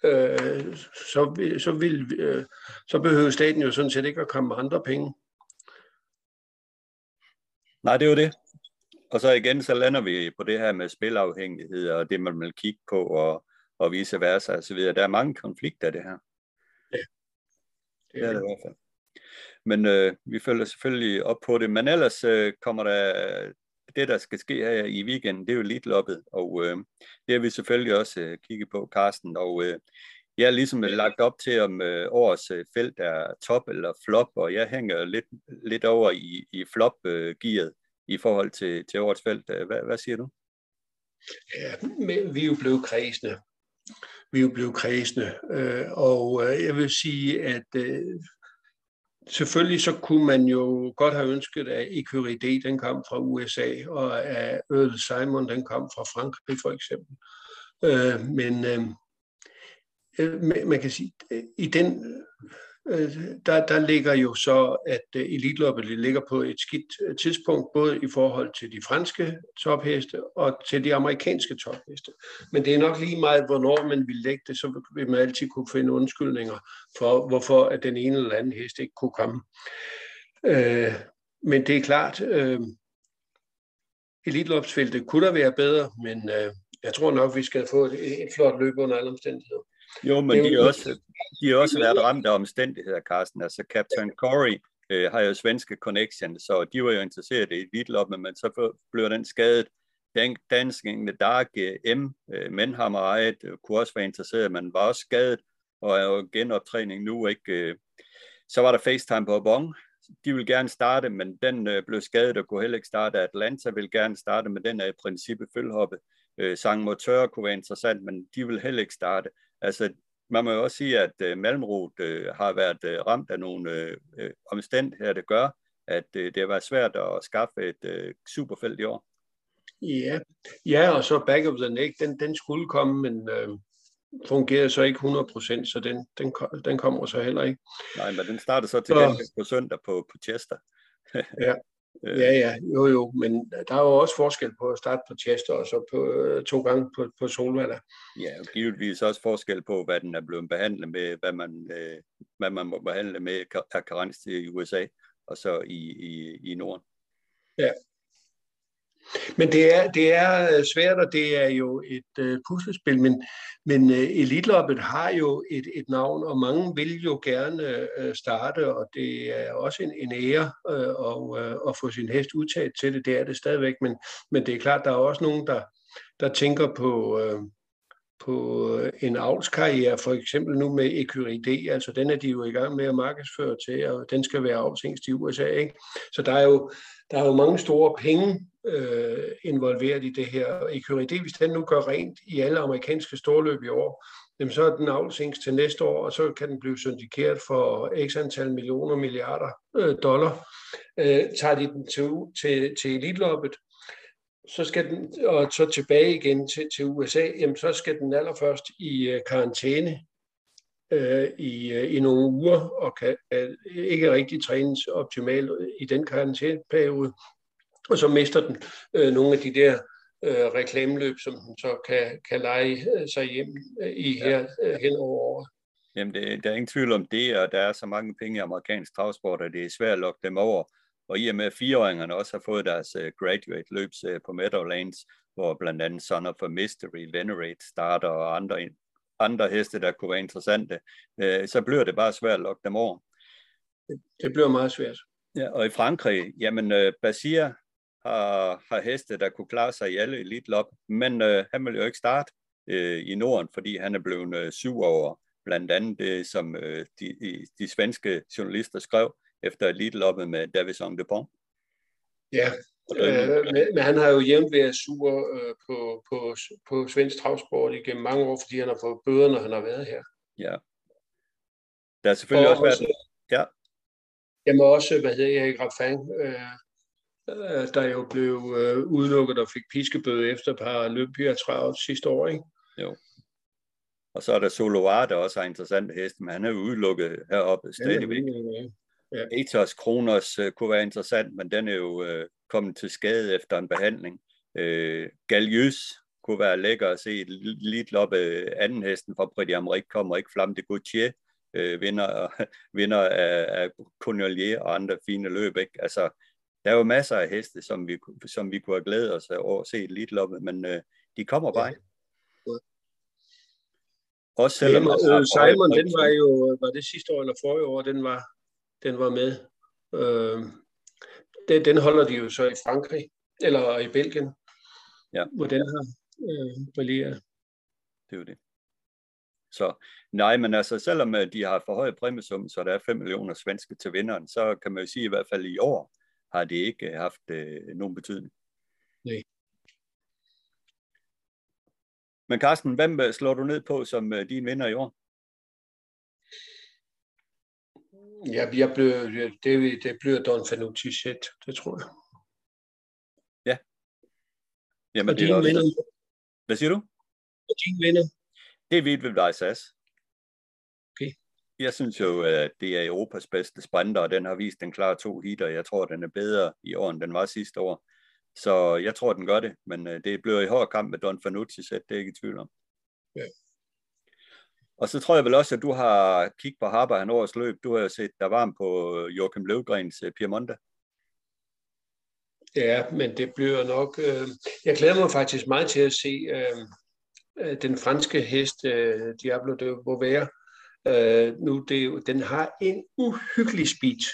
øh, så, så, vil, øh, så behøver staten jo sådan set ikke at komme med andre penge. Nej, det er jo det. Og så igen, så lander vi på det her med spilafhængighed, og det man vil kigge på, og, og vice versa og så videre. Der er mange konflikter af det her. Ja. Det er det i hvert fald. Men øh, vi følger selvfølgelig op på det. Men ellers øh, kommer der det, der skal ske her i weekenden, det er jo lidt loppet, og øh, det har vi selvfølgelig også øh, kigget på, Carsten, og øh, jeg har ligesom øh, lagt op til, om øh, årets øh, felt er top eller flop, og jeg hænger lidt, lidt over i, i flop-gearet øh, i forhold til, til årets felt. Øh, hvad, hvad siger du? Ja, men vi er jo blevet kredsende. Vi er jo blevet kredsende, øh, og øh, jeg vil sige, at øh, selvfølgelig så kunne man jo godt have ønsket, at Ecurie den kom fra USA, og at Earl Simon den kom fra Frankrig for eksempel. Øh, men øh, øh man kan sige, øh, i den Øh, der, der ligger jo så, at øh, elitløbet elitloppet ligger på et skidt øh, tidspunkt, både i forhold til de franske topheste og til de amerikanske topheste. Men det er nok lige meget, hvornår man vil lægge det, så vil man altid kunne finde undskyldninger for, hvorfor at den ene eller anden hest ikke kunne komme. Øh, men det er klart, øh, elitløbsfeltet kunne der være bedre, men øh, jeg tror nok, vi skal få et, et flot løb under alle omstændigheder. Jo, men de er også, de har også været ramt af omstændigheder, Carsten. Altså Captain Corey øh, har jo svenske connection, så de var jo interesseret i elitloppen, men så blev den skadet. Dan, danskingen Dark M, øh, Menhammer ejet, øh, kunne også være interesseret, men var også skadet, og er jo genoptræning nu. ikke. Øh. Så var der FaceTime på Bon, de vil gerne starte, men den øh, blev skadet og kunne heller ikke starte. Atlanta vil gerne starte, men den er i princippet følgehoppe. Øh, Sang Moteur kunne være interessant, men de vil heller ikke starte. Altså, man må jo også sige, at øh, Malmrot øh, har været øh, ramt af nogle øh, øh omstændigheder, der gør, at øh, det har været svært at skaffe et øh, superfelt i år. Ja, ja og så Back of the Neck, den, den skulle komme, men øh, fungerede så ikke 100%, så den, den, den kommer så heller ikke. Nej, men den startede så til gengæld på søndag på, på Chester. ja. Øh. Ja, ja, jo jo, men der er jo også forskel på at starte på Chester og så på, øh, to gange på, på Solvalla. Ja, og givetvis også forskel på, hvad den er blevet behandlet med, hvad man, øh, hvad man må behandle med af karens i USA og så i, i, i Norden. Ja, men det er, det er øh, svært, og det er jo et øh, puslespil, men, men øh, Elitloppet har jo et, et navn, og mange vil jo gerne øh, starte, og det er også en, en ære øh, og, øh, at få sin hest udtaget til det, det er det stadigvæk, men, men det er klart, der er også nogen, der, der tænker på, Øh, på øh, en avlskarriere, for eksempel nu med Ecurie altså den er de jo i gang med at markedsføre til, og den skal være avlsingst i USA, ikke? Så der er jo, der er jo mange store penge øh, involveret i det her. Ecurie hvis den nu gør rent i alle amerikanske storløb i år, jamen så er den avlsingst til næste år, og så kan den blive syndikeret for x antal millioner milliarder øh, dollar. Øh, tager de den til, til, til elitloppet, så skal den, og så tilbage igen til, til USA, jamen så skal den allerførst i øh, karantæne øh, i, øh, i nogle uger, og kan øh, ikke rigtig trænes optimalt i den karantæneperiode, og så mister den øh, nogle af de der øh, reklameløb, som den så kan, kan lege øh, sig hjem øh, i her øh, hen over året. Jamen, det, der er ingen tvivl om det, og der er så mange penge i amerikansk travsport, at det er svært at lokke dem over. Og i og med, at fireåringerne også har fået deres graduate løbs på Meadowlands, hvor blandt andet Son of a Mystery, Venerate starter og andre, andre heste, der kunne være interessante, uh, så bliver det bare svært at lokke dem over. Det, det bliver meget svært. Ja, og i Frankrig, jamen uh, Basir har, har heste, der kunne klare sig i alle elitlop, men uh, han vil jo ikke starte uh, i Norden, fordi han er blevet uh, syv over blandt andet det, som uh, de, de svenske journalister skrev, efter elitloppet med Davison Dupont. Ja, øh, men, men han har jo jævnt været sur øh, på, på, på svensk travsport igennem mange år, fordi han har fået bøder, når han har været her. Ja. Der er selvfølgelig og også været... Ja. Jamen også, hvad hedder Erik Raffin, øh, øh, der jo blev øh, udelukket og fik piskebøde efter et par Olympia sidste år, ikke? Jo. Og så er der Soloar, der også har interessante heste, men han er udelukket heroppe stadigvæk. Ja, ja, Ja. Ethos Kronos uh, kunne være interessant, men den er jo uh, kommet til skade efter en behandling. Uh, Galius kunne være lækker at se. Lidt loppe anden hesten fra Pretty Amerik kommer ikke. Flamme de Gautier uh, vinder, (laughs) vinder af, af Cornelier og andre fine løb. Ikke? Altså, der er jo masser af heste, som vi, som vi kunne have glædet os over at se lidt loppe, men uh, de kommer bare ja. Også selvom ja, Simon, den var jo, var det sidste år eller forrige år, den var den var med. Øh, den, den holder de jo så i Frankrig, eller i Belgien, ja. hvor den har øh, brilleret. Det er jo det. Så nej, men altså selvom øh, de har forhøjet præmiesum, så der er 5 millioner svenske til vinderen, så kan man jo sige i hvert fald i år har det ikke haft øh, nogen betydning. Nej. Men Carsten, hvem øh, slår du ned på som øh, din vinder i år? Ja, jeg blev, det, det bliver Don Fanucci set, det tror jeg. Ja. Jamen, og det er også... Vinder, Hvad siger du? Og din vinder? Det er Vidt SAS. Okay. Jeg synes jo, at det er Europas bedste sprinter, og den har vist en klar to hitter. Jeg tror, den er bedre i år, end den var sidste år. Så jeg tror, den gør det, men øh, det bliver i hård kamp med Don Fanucci set, det er ikke i tvivl om. Ja. Og så tror jeg vel også, at du har kigget på Harper han årets løb. Du har jo set der varm på øh, Joachim Løvgrens øh, Piemonte. Ja, men det bliver nok... Øh, jeg glæder mig faktisk meget til at se øh, øh den franske hest, øh, Diablo de Beauvais. Øh, nu, det, den har en uhyggelig speed.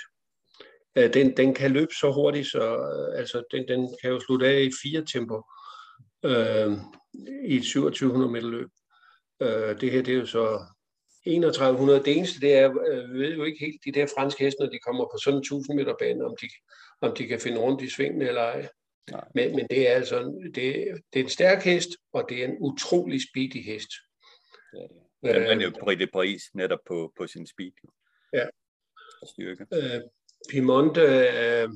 Øh, den, den kan løbe så hurtigt, så øh, altså, den, den kan jo slutte af i fire tempo øh, i et 2700 meter løb. Øh, det her det er jo så 3100. Det eneste, det er, øh, vi ved jo ikke helt, de der franske heste, når de kommer på sådan en 1000 meter bane, om de, om de kan finde rundt i svingen eller ej. Men, men det er altså det, det er en stærk hest, og det er en utrolig speedy hest. Ja. Den vandt jo Prix de Paris netop på, på sin speed. Ja. Og styrke. Øh, Piemonte øh,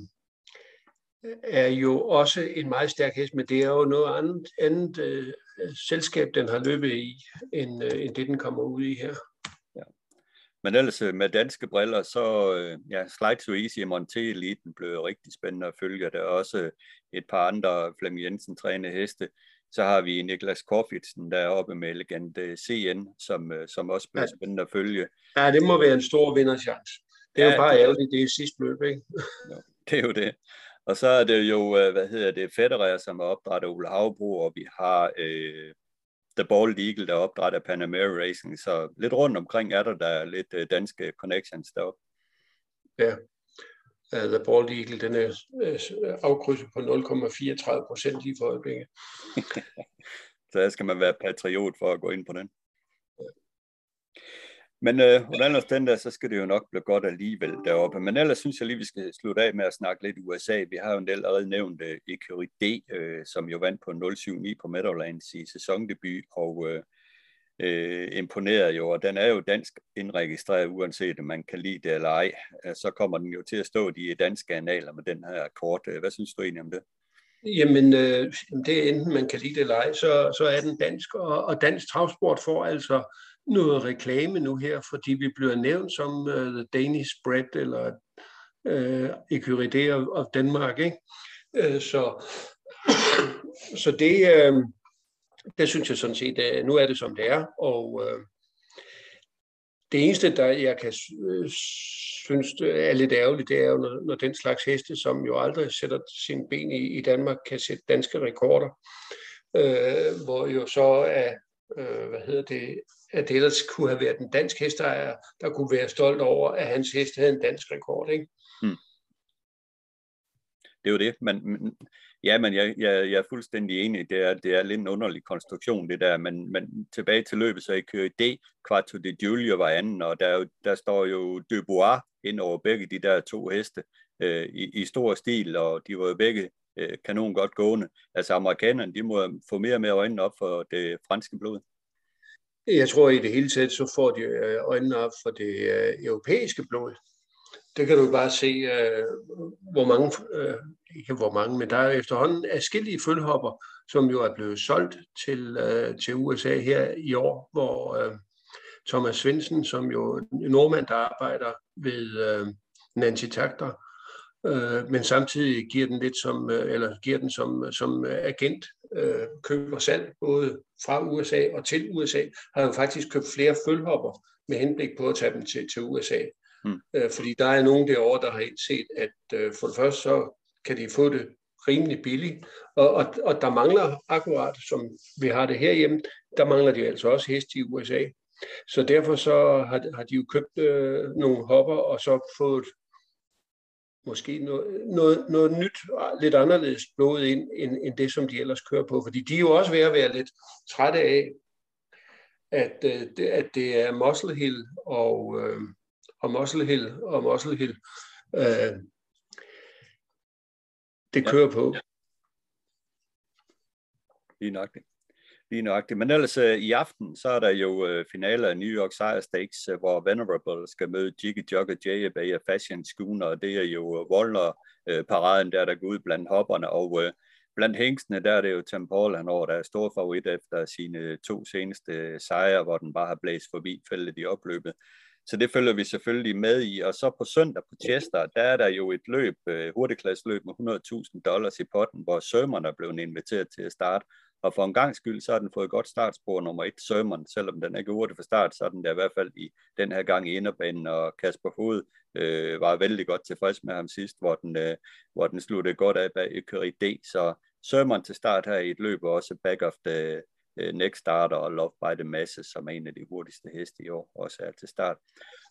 er jo også en meget stærk hest, men det er jo noget andet, andet øh, selskab, den har løbet i, end, øh, end det, den kommer ud i her. Ja. Men ellers øh, med danske briller, så øh, ja, Slide to Easy og Monte Eliten blev rigtig spændende at følge. Der er også et par andre Flemming Jensen trænede heste. Så har vi Niklas Korfitsen deroppe med Legende CN, som, som også bliver ja. spændende at følge. Ja, det må være en stor vinderchance. Det er ja, jo bare ærgerligt, det er sidste løb, ikke? Jo, det er jo det. Og så er det jo, øh, hvad hedder det, Federer, som er opdrættet af Ole Havbro, og vi har øh, The Bald Eagle, der er opdrættet af Panamera Racing. Så lidt rundt omkring er der, der er lidt øh, danske connections deroppe. Ja, uh, The Bald Eagle, den er uh, afkrydset på 0,34 procent i for øjeblikket. (laughs) så der skal man være patriot for at gå ind på den. Men øh, under den der, så skal det jo nok blive godt alligevel deroppe. Men ellers synes jeg lige, vi skal slutte af med at snakke lidt USA. Vi har jo en del allerede nævnt øh, Ikeri D, øh, som jo vandt på 0-7-9 på Meadowlands i sæsondebut, og øh, øh, imponerede jo, og den er jo dansk indregistreret, uanset om man kan lide det eller ej. Øh, så kommer den jo til at stå de danske analer med den her kort. Øh, hvad synes du egentlig om det? Jamen, øh, det er enten man kan lide det eller ej, så, så er den dansk, og, og dansk travsport får altså noget reklame nu her, fordi vi bliver nævnt som uh, The Danish Bread eller øh, uh, Ecuridé of, of Danmark. Ikke? Uh, så, (clears throat) så det, uh, det synes jeg sådan set, uh, nu er det som det er, og uh, det eneste, der jeg kan synes er lidt ærgerligt, det er jo, når, når den slags heste, som jo aldrig sætter sin ben i, i Danmark, kan sætte danske rekorder, uh, hvor jo så er, uh, hvad hedder det, at det ellers kunne have været en dansk hesteejer, der kunne være stolt over, at hans hest havde en dansk rekord. Ikke? Hmm. Det er jo det, men, ja, men jeg, jeg, jeg er fuldstændig enig, det er, det er lidt en underlig konstruktion, det der, men, men tilbage til løbet, så jeg kører D, Quarto de Giulio var anden, og der, der står jo Dubois ind over begge de der to heste øh, i, i stor stil, og de var jo begge øh, kanon godt gående. Altså amerikanerne, de må få mere og mere øjnene op for det franske blod. Jeg tror i det hele taget, så får de øh, øjnene op for det øh, europæiske blod. Det kan du bare se, øh, hvor mange, ikke hvor mange, men der er efterhånden afskillige følhopper, som jo er blevet solgt til, til USA her i år, hvor Thomas Svendsen, som jo en nordmand, der arbejder ved Nancy Takter, øh, men samtidig giver den lidt som, øh, eller giver den som, som agent, øh, køb og salg, både fra USA og til USA, har jo faktisk købt flere følhopper med henblik på at tage dem til, til USA. Mm. Øh, fordi der er nogen derovre, der har indset, at øh, for det første så kan de få det rimelig billigt, og, og, og der mangler akkurat, som vi har det herhjemme, der mangler de altså også heste i USA. Så derfor så har, har de jo købt øh, nogle hopper, og så fået måske noget, noget, noget nyt, lidt anderledes blod ind, end, end det, som de ellers kører på. Fordi de er jo også ved at være lidt trætte af, at, øh, det, at det er Muscle Hill og, øh, og Muscle Hill og Muscle Hill, øh, det kører ja. på. Lige nok det lige nøjagtigt. Men ellers øh, i aften, så er der jo øh, uh, finaler af New York Sire Stakes, øh, hvor Venerable skal møde Jiggy Jogger JB og Fashion Schooner, og det er jo uh, paraden der der går ud blandt hopperne, og uh, blandt hængsene, der er det jo Tim Paul, han over, der er stor favorit efter sine to seneste sejre, hvor den bare har blæst forbi fældet i opløbet. Så det følger vi selvfølgelig med i. Og så på søndag på Chester, der er der jo et løb, hurtigklasseløb med 100.000 dollars i potten, hvor sømmerne er blevet inviteret til at starte. Og for en gang skyld, så har den fået godt startspor nummer et, Sermon, selvom den ikke er for start, så er den der i hvert fald i den her gang i inderbanen, og Kasper Hoved øh, var vældig godt tilfreds med ham sidst, hvor den, øh, hvor den sluttede godt af bag Ecurie D, så Sermon til start her i et løb, og også back of the, øh, Next Starter og Love by the Masses, som er en af de hurtigste heste i år, også er til start.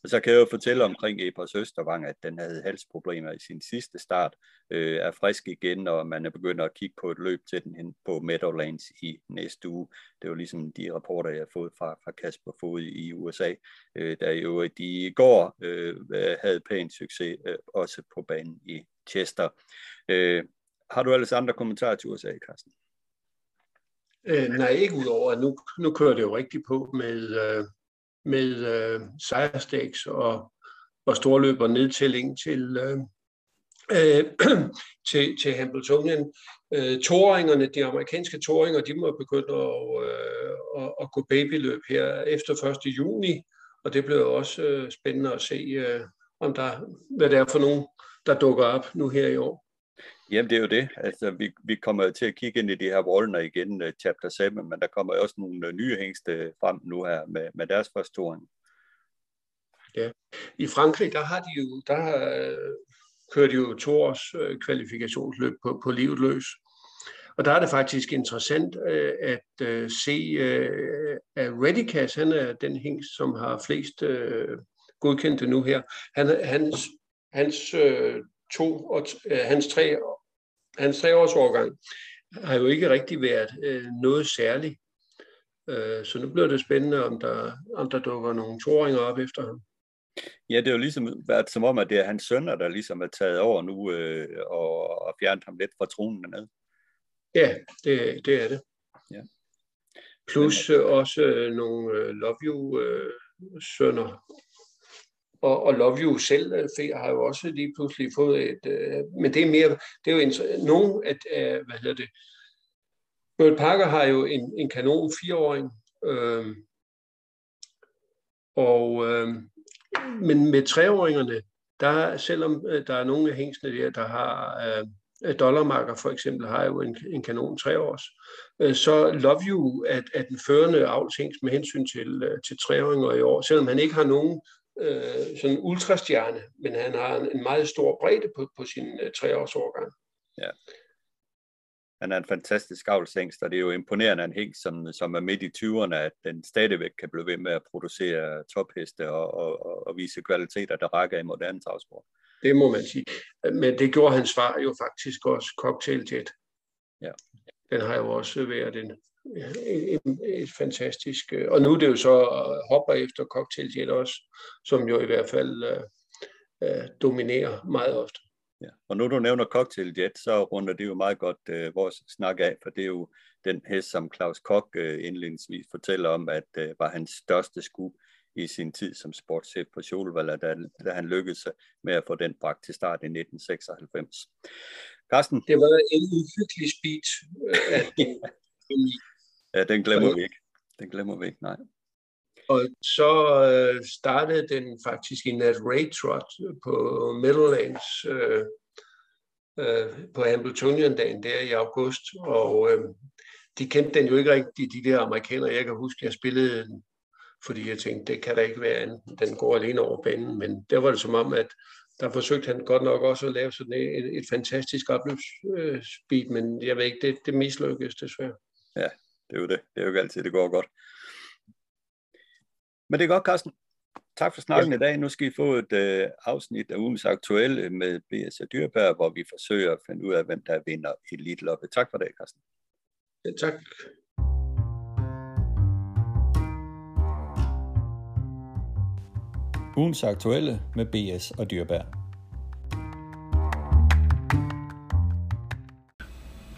Og så kan jeg jo fortælle omkring Ebers Østervang, at den havde halsproblemer i sin sidste start, øh, er frisk igen, og man er begyndt at kigge på et løb til den hen på Meadowlands i næste uge. Det var ligesom de rapporter, jeg har fået fra, fra Kasper Fod i USA, øh, der jo de i går øh, havde pæn succes, øh, også på banen i Chester. Øh, har du ellers andre kommentarer til USA, Carsten? Øh, nej, ikke udover, at nu, nu kører det jo rigtigt på med, øh, med øh, sejrstæks og, og storløb og nedtælling til, øh, øh, (clears throat) til, til Hamiltonien. Øh, toringerne, de amerikanske toringer, de må begynde at, øh, at, at gå babyløb her efter 1. juni, og det bliver også øh, spændende at se, øh, om der, hvad det er for nogen, der dukker op nu her i år. Jamen, det er jo det. Altså, vi, vi kommer til at kigge ind i de her Wallner igen, uh, chapter 7, men der kommer også nogle uh, nye hængste frem nu her med, med deres første Ja. I Frankrig, der har de jo, der uh, kører de jo to års uh, kvalifikationsløb på, på livet løs. Og der er det faktisk interessant uh, at uh, se, uh, at Redicas, han er den hængst, som har flest uh, godkendte nu her. Han, hans hans uh, to og uh, hans tre hans treårsårgang har jo ikke rigtig været øh, noget særligt. Øh, så nu bliver det spændende, om der, om der dukker nogle toåringer op efter ham. Ja, det er jo ligesom været som om, at det er hans sønner, der ligesom er taget over nu øh, og, og fjernet ham lidt fra tronen dernede. Ja, det, det er det. Ja. Plus Men, øh, også øh, nogle øh, Love You-sønner, øh, og, og Love You selv øh, har jo også lige pludselig fået et, øh, men det er mere, det er jo en, nogen at, øh, hvad hedder det, Bert Parker har jo en, en kanon fireåring, øh, og øh, men med treåringerne, der selvom øh, der er nogle af hængsene der, der har øh, øh, dollarmarker for eksempel, har jo en, en kanon treårs, øh, så Love You at, at den førende avlshængs med hensyn til, øh, til treåringer i år, selvom han ikke har nogen øh, sådan ultrastjerne, men han har en, en meget stor bredde på, på sin øh, treårsårgang. Ja. Han er en fantastisk avlshængst, og det er jo imponerende en hængst, som, som er midt i 20'erne, at den stadigvæk kan blive ved med at producere topheste og, og, og vise kvaliteter, der rækker i moderne travsport. Det må man sige. Men det gjorde hans far jo faktisk også, Cocktail Jet. Ja. Den har jo også været en, et, et fantastisk... Øh, og nu er det jo så hopper efter cocktailjet også, som jo i hvert fald uh, uh, dominerer meget ofte. Ja. Og nu du nævner cocktailjet, så runder det jo meget godt uh, vores snak af, for det er jo den hest, som Claus Kok uh, indledningsvis fortæller om, at uh, var hans største skub i sin tid som sportschef på Solvalla, da, da han lykkedes med at få den bragt til start i 1996. Carsten? Det var en uhyggelig speed. At, (laughs) Ja, den glemmer vi ikke. Den glemmer vi ikke, nej. Og så øh, startede den faktisk i Nat Ray Trot på Middlelands øh, øh, på Hamiltonian-dagen der i august, og øh, de kendte den jo ikke rigtig, de der amerikanere. Jeg kan huske, jeg spillede den, fordi jeg tænkte, det kan da ikke være anden. Den går alene over banen, men der var det som om, at der forsøgte han godt nok også at lave sådan et, et, et fantastisk opløbsspeed, men jeg ved ikke, det, det mislykkedes desværre. Ja, det er jo det. Det er jo ikke altid, det går godt. Men det er godt, Carsten. Tak for snakken ja. i dag. Nu skal I få et uh, afsnit af ugens aktuelle med B.S. Dyrberg, hvor vi forsøger at finde ud af, hvem der vinder Elite Loppe. Tak for det, Carsten. Ja, tak. Ugens aktuelle med B.S. og Dyrberg.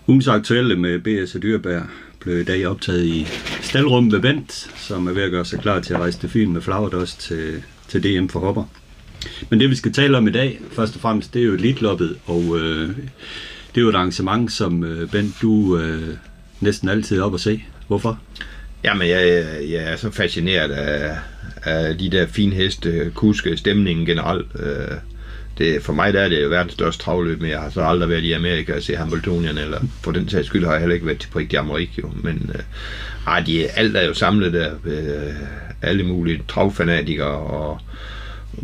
Ugens aktuelle med B.S. og Dyrberg blev i dag optaget i Stalrum ved Bent, som er ved at gøre sig klar til at rejse til Fyn med Flagerdost til, til DM for hopper. Men det vi skal tale om i dag, først og fremmest, det er jo Elitloppet, og øh, det er jo et arrangement, som øh, Bent, du øh, næsten altid er op at se. Hvorfor? Jamen, jeg, jeg er så fascineret af, af de der fine heste, kuske, stemningen generelt. Øh, det, for mig der er det jo verdens største travløb, men jeg har så aldrig været i Amerika og se Hamiltonian, eller for den sags skyld har jeg heller ikke været til Prix d'Amérique, jo. Men øh, ej, de, alt er jo samlet der, øh, alle mulige travfanatikere, og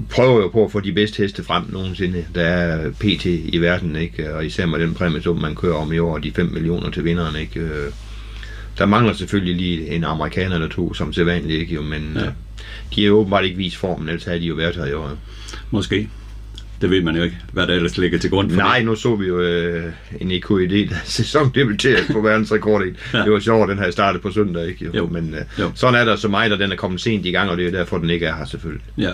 prøver jo på at få de bedste heste frem nogensinde. Der er PT i verden, ikke? og især med den præmie, som man kører om i år, de 5 millioner til vinderen. Ikke? Øh, der mangler selvfølgelig lige en amerikaner eller to, som sædvanligt ikke jo, men Ja. ja. de har jo åbenbart ikke vist formen, ellers havde de jo været her i år. Måske. Det ved man jo ikke, hvad der ellers ligger til grund for Nej, det. nu så vi jo øh, en EKID, der (laughs) sæsondebuterede på verdensrekord. Ikke? Ja. Det var sjovt, den havde startet på søndag. Ikke? Jo. Men øh, Jo. sådan er der så meget, og den er kommet sent i gang, og det er jo derfor, den ikke er her selvfølgelig. Ja.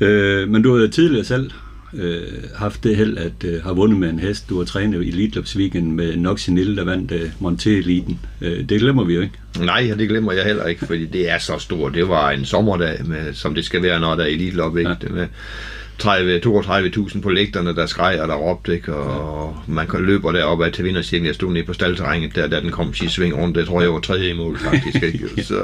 Øh, men du har jo tidligere selv øh, haft det held, at øh, har vundet med en hest. Du har trænet i Elite Weekend med Noxinil, der vandt øh, Monté-eliten. Øh, det glemmer vi jo ikke. Nej, det glemmer jeg heller ikke, fordi det er så stort. Det var en sommerdag, med, som det skal være, når der er elite op, ikke? Ja. Det med 30, 32.000 på lægterne, der skreg og der råbte, ikke? Og man kan løbe deroppe af til vindercirklen. Jeg stod nede på staldterrænet der, da den kom sidste sving rundt. Det tror jeg var tredje mål, faktisk, ikke? (laughs) Så,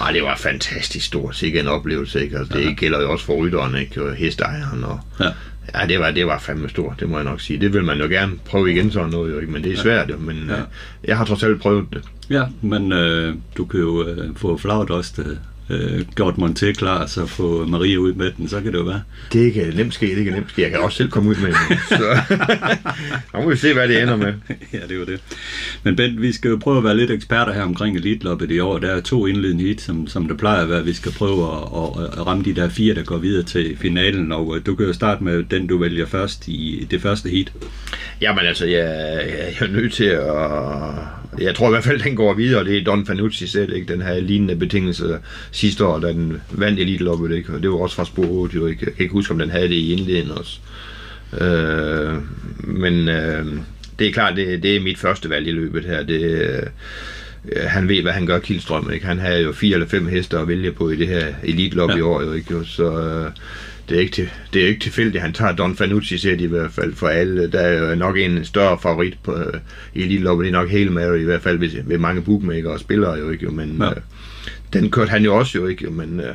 ej, det var fantastisk stort. Sikke en oplevelse, ikke? Altså, det gælder jo også for rytteren, ikke? Og hestejeren og... Ja. Ja, det var, det var fandme stort, det må jeg nok sige. Det vil man jo gerne prøve igen sådan noget, jo, ikke? men det er svært jo. Men Ja. ja. jeg har trods alt prøvet det. Ja, men øh, du kan jo øh, få flagdost øh, gjort Monté klar, så få Maria ud med den, så kan det jo være. Det kan nemt ske, det kan nemt ske. Jeg kan også selv komme ud med den. (laughs) Så (laughs) nu må vi se, hvad det ender med. (laughs) ja, det er jo det. Men Bent, vi skal jo prøve at være lidt eksperter her omkring Elite-loppet i år. Der er to indledende hit, som, som det plejer at være. Vi skal prøve at, at, at ramme de der fire, der går videre til finalen. Og øh, du kan jo starte med den, du vælger først i det første heat. Jamen altså, jeg, jeg er nødt til at... Jeg tror i hvert fald, den går videre, det er Don Fanucci selv, ikke? Den her lignende betingelse sidste år, da den vandt elite loppet, ikke? Og det var også fra spor 8, jo ikke? Jeg kan ikke huske, om den havde det i indledningen også. Øh, men øh, det er klart, det, det er mit første valg i løbet her. Det, øh, han ved, hvad han gør, Kildstrøm, ikke? Han havde jo fire eller fem heste at vælge på i det her elite Ja. i år, jo ikke? Så øh, det er ikke, til, det er ikke tilfældigt, han tager Don Fanucci, de i hvert fald for alle. Der er jo nok en større favorit på øh, i elite lobby, det er nok Hail Mary, i hvert fald ved, ved mange bookmaker og spillere, jo ikke? Jo, men Ja. øh, den kørte han jo også, jo ikke? Jo, men øh,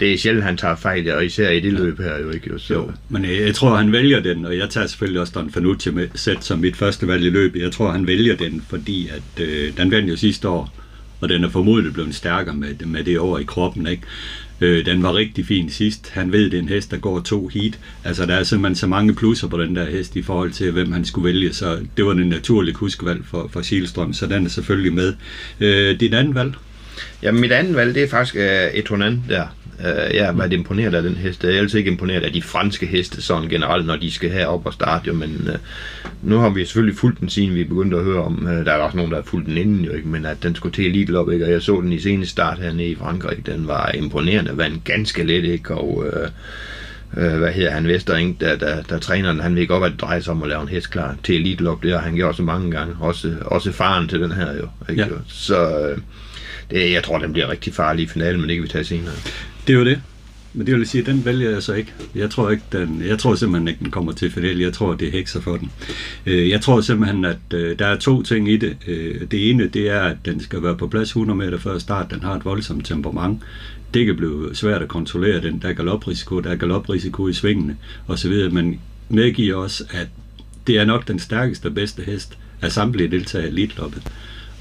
det er sjældent, han tager fejl, og især i det løb her, jo ikke? Jo, så, Jo, men jeg, jeg tror, han vælger den, og jeg tager selvfølgelig også Don Fanucci med sæt som mit første valg i løbet. Jeg tror, han vælger den, fordi at, øh, den vandt jo sidste år, og den er formodentlig blevet stærkere med, med det over i kroppen. Ikke? Øh, den var rigtig fin sidst. Han ved, det er en hest, der går to heat. Altså, der er simpelthen så mange plusser på den der hest i forhold til, hvem han skulle vælge. Så det var den naturlige huskvalg for, for Silstrøm, så den er selvfølgelig med. Øh, dit andet valg? Ja, mit andet valg, det er faktisk øh, Etonan der. Uh, jeg har været imponeret af den hest. Jeg er altid ikke imponeret af de franske heste sådan generelt, når de skal herop og starte. Jo. Men uh, nu har vi selvfølgelig fulgt den, siden vi begyndte at høre om. Uh, der er også nogen, der har fulgt den inden, jo, ikke? men at den skulle til Elite op, ikke? og jeg så den i seneste start hernede i Frankrig. Den var imponerende, vandt ganske let, ikke? og uh, uh, hvad hedder han, Vestering, der, der, der træner den, han ved godt, hvad det drejer sig om at lave en hest klar til Elite Lop. Det har han gjort så mange gange. Også, også faren til den her jo. Ikke? Ja. Så uh, det, jeg tror, den bliver rigtig farlig i finalen, men det kan vi tage senere. Det er jo det. Men det vil sige, at den vælger jeg så ikke. Jeg tror, ikke, den, jeg tror simpelthen ikke, den kommer til final. Jeg tror, det er hekser for den. Øh, jeg tror simpelthen, at øh, der er to ting i det. Øh, det ene, det er, at den skal være på plads 100 meter før start. Den har et voldsomt temperament. Det kan blive svært at kontrollere den. Der er galoprisiko, der er galoprisiko i svingene osv. Men medgiver også, at det er nok den stærkeste og bedste hest af samtlige deltagere i elitloppet.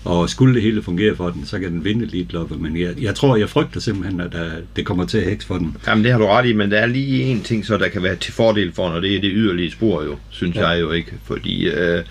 Og skulle det hele fungere for den, så kan den vinde elitloppet. Men jeg, jeg tror, jeg frygter simpelthen, at der, det kommer til at heks for den. Jamen, det har du ret i, men der er lige en ting, så der kan være til fordel for, når det er det yderlige spor jo, synes ja. jeg jo ikke. Fordi øh,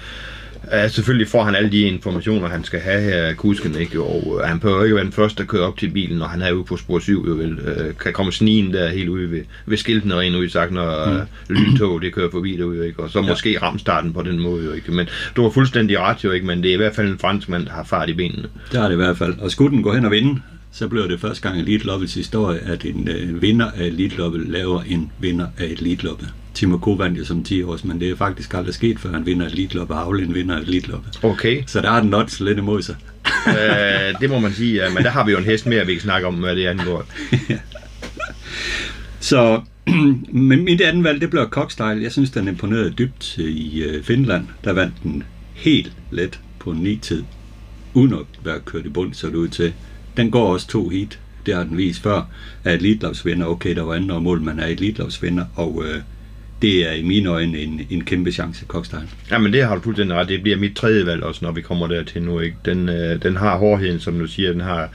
øh, selvfølgelig får han alle de informationer, han skal have her kusken, ikke? Og øh, han behøver ikke være den første, der kører op til bilen, når han er ude på spor 7, jo vel. Øh, kan komme snigen der helt ude ved, ved skiltene rent ud sagt, når mm. øh, lyntog, det kører forbi derude, ikke? Og så Ja. måske ramme starten på den måde, jo ikke? Men du har fuldstændig ret, jo ikke? Men det er i hvert fald en franskmand, der har fart i benene. Det har det i hvert fald. Og skulle den gå hen og vinde, så bliver det første gang i Elite historie, at en øh, vinder af Elite laver en vinder af Elite Timo Ko vandt jo som 10 års, men det er faktisk aldrig sket, før han vinder Elite og Havle en vinder af Elite Okay. Så der har den odds lidt imod sig. øh, det må man sige, ja. men der har vi jo en hest mere, vi kan snakke om, hvad det angår. (laughs) Så, (clears throat) men mit andet valg, det bliver Cockstyle. Jeg synes, den imponerede dybt i øh, Finland. Der vandt den helt let på en 9-tid, uden at være kørt i bund, så det ud til. Den går også to heat. Det har den vist før. Er elitlavsvinder. Okay, der var andre mål, men er elitlavsvinder. Og øh, det er i mine øjne en, en kæmpe chance, Kokstein. Ja, men det har du fuldstændig ret. Det bliver mit tredje valg også, når vi kommer dertil nu. Ikke? Den, øh, den har hårdheden, som du siger. Den har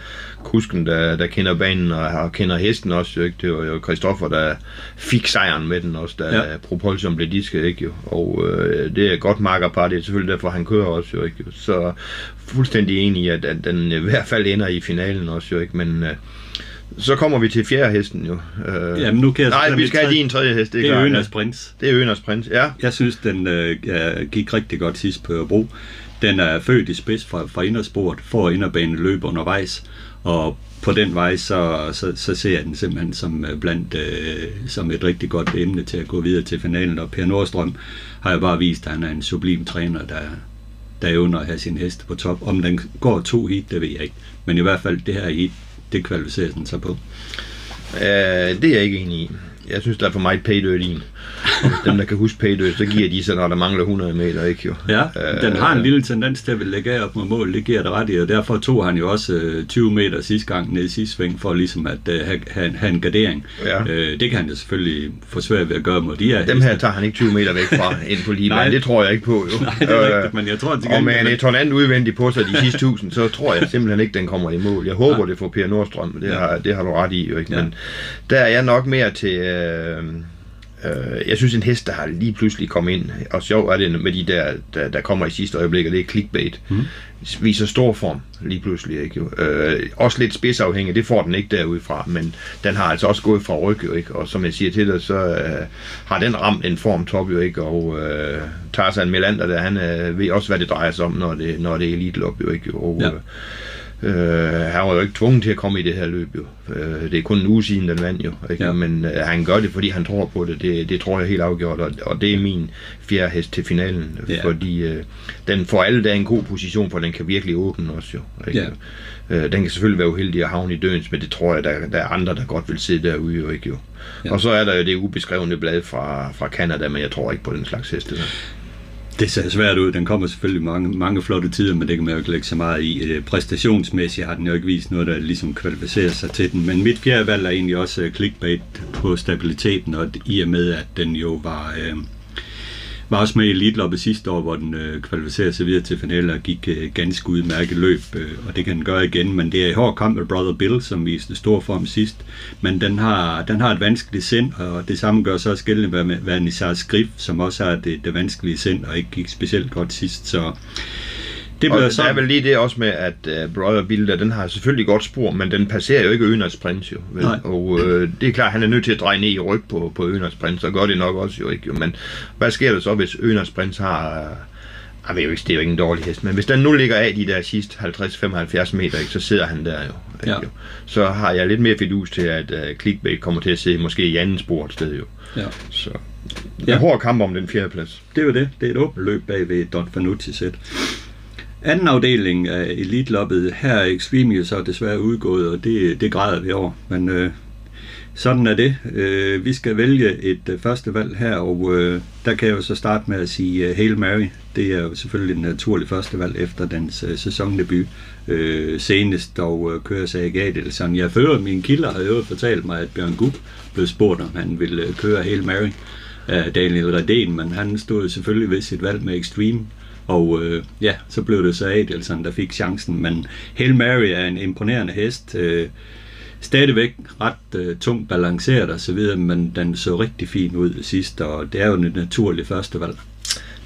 kusken, der, der kender banen og, og kender hesten også. Ikke? Det var jo Christoffer, der fik sejren med den også, da ja. Propulsion blev disket. Ikke? Jo? Og øh, det er godt markerpar. Det er selvfølgelig derfor, han kører også. Jo, ikke? Så fuldstændig enig i, at, at den i hvert fald ender i finalen også. Jo, ikke? Men... Øh, så kommer vi til fjerde hesten jo. Øh, Jamen nu kan jeg Nej, vi skal have din tredje hest. Det, det er Øners Prins. Det er Øners Prins, ja. Jeg synes, den øh, gik rigtig godt sidst på Ørebro. Den er født i spids fra, fra indersport, for inderbane løb undervejs, og på den vej, så, så, så ser jeg den simpelthen som, øh, blandt, øh, som et rigtig godt emne til at gå videre til finalen. Og Per Nordstrøm har jeg bare vist, at han er en sublim træner, der, der evner at have sin hest på top. Om den går to hit, det ved jeg ikke. Men i hvert fald det her hit, det kvalificerer den sig på. Uh, det er jeg ikke enig i. Jeg synes, der er for meget paydirt i (laughs) dem, der kan huske paydirt, så giver de sig, når der mangler 100 meter, ikke jo? Ja, den har en lille tendens til at vil lægge af op mod mål, det giver det ret i, og derfor tog han jo også 20 meter sidste gang ned i sidste sving, for ligesom at uh, have, have, en gardering. Ja. Uh, det kan han jo selvfølgelig få svært ved at gøre mod de her Dem her tager han ikke 20 meter væk fra (laughs) ind på lige det tror jeg ikke på, jo. (laughs) Nej, det er rigtigt, men jeg tror til Og med en udvendigt på sig de sidste 1000, så tror jeg simpelthen ikke, den kommer i mål. Jeg håber, ja. det får Per Nordstrøm, det, ja. har, det har du ret i, jo ikke? Men ja. der er jeg nok mere til... Øh, Øh, jeg synes, en hest, der har lige pludselig kommet ind, og sjov er det med de der, der, der kommer i sidste øjeblik, og det er clickbait, mm. viser stor form lige pludselig. Ikke? Øh, også lidt spidsafhængig, det får den ikke derudfra, men den har altså også gået fra ryg, jo, ikke? og som jeg siger til dig, så øh, har den ramt en form top, jo ikke, og øh, Tarzan Melander, der, han øh, ved også, hvad det drejer sig om, når det, når det er elite jo ikke, og, ja. Øh, han var jo ikke tvunget til at komme i det her løb, jo. Øh, det er kun en uge siden, den vandt jo. Ikke? Ja. Men øh, han gør det, fordi han tror på det. Det, det tror jeg helt afgjort, og, og det er min fjerde hest til finalen. Ja. Fordi øh, den får alle der en god position, for den kan virkelig åbne også jo. Ikke? Ja. Øh, den kan selvfølgelig være uheldig at havne i døens, men det tror jeg, der, der er andre, der godt vil sidde derude jo ikke jo. Ja. Og så er der jo det ubeskrevne blad fra, fra Canada, men jeg tror ikke på den slags heste. Det ser svært ud. Den kommer selvfølgelig mange, mange flotte tider, men det kan man jo ikke lægge så meget i. Øh, præstationsmæssigt har den jo ikke vist noget, der ligesom kvalificerer sig til den. Men mit fjerde valg er egentlig også øh, clickbait på stabiliteten, og i og med, at den jo var... Øh, var også med i Elite sidste år, hvor den øh, kvalificerede sig videre til finalen og gik øh, ganske udmærket løb, øh, og det kan den gøre igen, men det er i hård kamp med Brother Bill, som viste stor form sidst, men den har, den har et vanskeligt sind, og det samme gør så også gældende med Vanessa Skrif, som også har det, det vanskelige sind, og ikke gik specielt godt sidst, så det bliver og så... der er vel lige det også med, at uh, Brother Bilder, den har selvfølgelig godt spor, men den passerer jo ikke Øners Prins jo. Vel? Nej. Og uh, det er klart, han er nødt til at dreje ned i ryg på, på Øners Prins, og gør det nok også jo ikke. Jo. Men hvad sker der så, hvis Øners Prins har... Uh, jeg ved jo ikke, det er jo ikke en dårlig hest, men hvis den nu ligger af de der sidste 50-75 meter, ikke, så sidder han der jo, ikke, ja. jo. Så har jeg lidt mere fidus til, at uh, Clickbait kommer til at sidde måske i anden spor et sted jo. Ja. Så ja. hård kamp om den fjerde plads. Det er jo det. Det er et åbent løb bag ved Don Fanucci sæt. Anden afdeling af Elite-loppet, her er Extreme så desværre udgået, og det, det græder vi over. Men øh, sådan er det. Øh, vi skal vælge et øh, første valg her, og øh, der kan jeg jo så starte med at sige uh, Hail Mary. Det er jo selvfølgelig en naturlig første valg efter dens øh, sæsondebut. Øh, senest dog øh, kører sig sådan. Jeg fører mine kilder har jo fortalt mig, at Bjørn Gub blev spurgt, om han ville øh, køre Hail Mary af Daniel Redén, men han stod selvfølgelig ved sit valg med Extreme. Og øh, ja, så blev det så Adelson, der fik chancen. Men Hail Mary er en imponerende hest. Øh, stadigvæk ret øh, tungt balanceret og så videre, men den så rigtig fin ud sidst, og det er jo et naturligt førstevalg.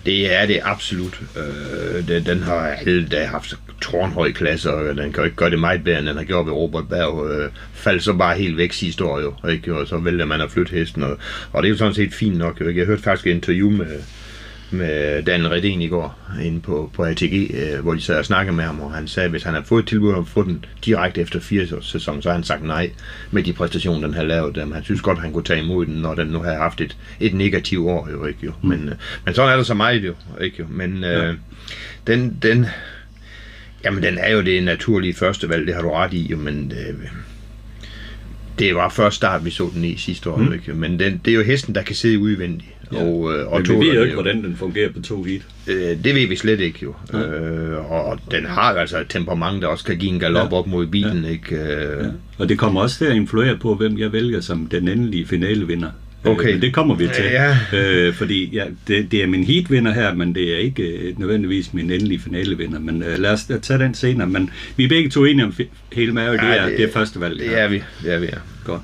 Det er det absolut. Øh, den, den har alle dage haft tårnhøj klasse, og den kan jo ikke gøre det meget bedre, end den har gjort ved Robert Berg. Øh, faldt så bare helt væk sidste år jo, ikke? og så vælger man at flytte hesten, og, og det er jo sådan set fint nok. Ikke? Jeg hørte faktisk et interview med, med Dan Redin i går inde på, på ATG, øh, hvor de sad og snakkede med ham, og han sagde, at hvis han havde fået et tilbud om at få den direkte efter fire sæson, så har han sagt nej med de præstationer, den har lavet. Men han synes godt, han kunne tage imod den, når den nu har haft et, et negativt år, jo ikke jo. Mm. Men, øh, men sådan er det så meget jo, ikke jo. Men øh, ja. den, den, jamen den er jo det naturlige første valg, det har du ret i, jo, men øh, det var først start, vi så den i sidste år, mm. ikke? men den, det er jo hesten, der kan sidde udvendigt. Ja. Og, øh, og Men vi ved jo ikke, hvordan den fungerer på to heat. Øh, det ved vi slet ikke jo. Ja. Øh, og den har altså et temperament, der også kan give en galop ja. op mod bilen. Ja. Ikke? Øh. Ja. Og det kommer også til at influere på, hvem jeg vælger som den endelige finalevinder. Okay. Øh, det kommer vi til. Ja. Øh, fordi ja, det, det er min heatvinder her, men det er ikke øh, nødvendigvis min endelige finalevinder. Men øh, lad os tage den senere. Men vi er begge to enige om hele Mary, det, Ja, er, det- det er første valg. Det er vi, det er vi, ja. Godt.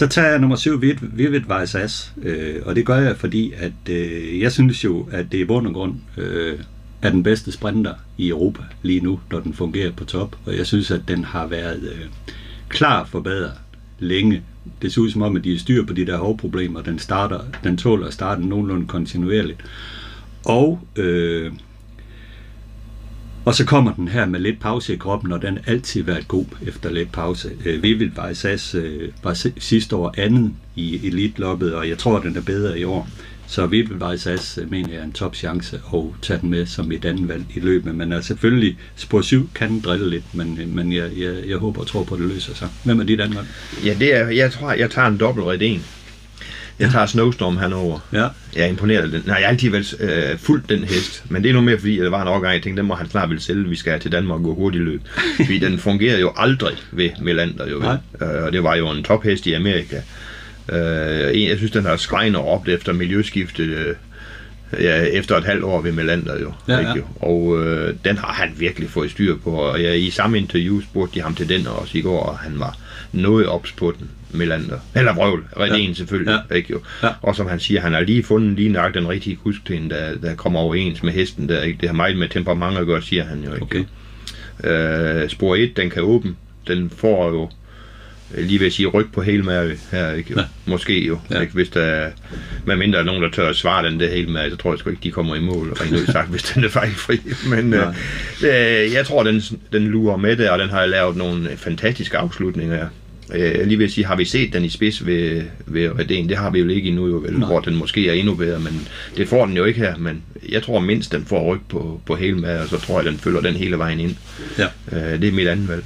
Så tager jeg nummer 7, Vivid, Vivid Vajsas, øh, og det gør jeg, fordi at øh, jeg synes jo, at det i bund og grund øh, er den bedste sprinter i Europa lige nu, når den fungerer på top, og jeg synes, at den har været øh, klar forbedret længe. Det ser ud som om, at de er styr på de der hovproblemer. Den, starter, den tåler at starte nogenlunde kontinuerligt. Og øh, og så kommer den her med lidt pause i kroppen, og den har altid været god efter lidt pause. Øh, Vivid Vajsas øh, var sidste år anden i elitloppet, og jeg tror, den er bedre i år. Så Vivid Vajsas øh, mener jeg er en top chance at tage den med som et andet valg i løbet. Men er selvfølgelig, spor 7 kan den drille lidt, men, øh, men jeg, jeg, jeg håber og tror på, at det løser sig. Hvem er dit andet valg? Ja, det er, jeg tror, jeg tager en dobbelt redén. Jeg tager Snowstorm henover. Ja, Jeg er imponeret af den. Nej, jeg har altid vel øh, fuldt den hest. Men det er nu mere fordi, at der var en overgang, jeg tænkte, den må han snart vil sælge. Vi skal til Danmark og gå hurtigt løb. (laughs) Fordi den fungerer jo aldrig ved Melander. Jo, vel? øh, og det var jo en tophest i Amerika. Øh, en- jeg synes, den har og råbt efter miljøskiftet. Øh, ja, efter et halvt år ved Melander jo. Ja, ikke ja. jo? Og øh, den har han virkelig fået styr på. Og jeg, i samme interview spurgte de ham til den også i går, og han var noget ops på den. Melander. Eller vrøvl. Redén Ja. selvfølgelig. Ja. Ikke jo? Ja. Og som han siger, han har lige fundet lige nok den rigtige kusk til en, der, der kommer overens med hesten. Der, ikke? Det har meget med temperament at gøre, siger han jo. Ikke? okay. Øh, spor 1, den kan åbne. Den får jo øh, lige ved at sige ryg på hele Mary her, ikke? Jo. Ja. Ja. Måske jo. Ja. Ja. Ikke? Hvis der, med mindre er nogen, der tør at svare den der hele Mary, så tror jeg sgu ikke, de kommer i mål, rent ud sagt, (laughs) hvis den er fejlfri. Men øh, øh, jeg tror, den, den lurer med det, og den har lavet nogle fantastiske afslutninger. Øh, lige at sige, har vi set den i spids ved, ved Redén? Det har vi jo ikke endnu, jo, vel, hvor den måske er endnu bedre, men det får den jo ikke her. Men jeg tror mindst, den får ryg på, på hele Mary, og så tror jeg, den følger den hele vejen ind. Ja. Øh, det er mit andet valg.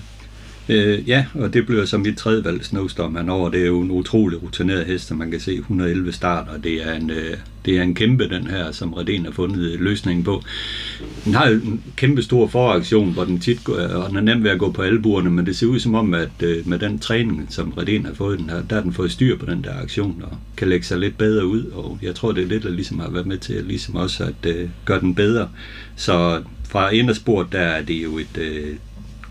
Øh, ja, og det bliver så mit tredje valg, Snowstorm henover. Det er jo en utrolig rutineret hest, og man kan se 111 start, og det er en, øh, det er en kæmpe, den her, som Reden har fundet løsningen på. Den har en kæmpe stor foraktion, hvor den tit går, øh, og den er nem ved at gå på albuerne, men det ser ud som om, at øh, med den træning, som Reden har fået, den her, der har den fået styr på den der aktion, og kan lægge sig lidt bedre ud, og jeg tror, det er lidt, der ligesom har været med til at ligesom også at øh, gøre den bedre. Så fra indersport, der er det jo et øh,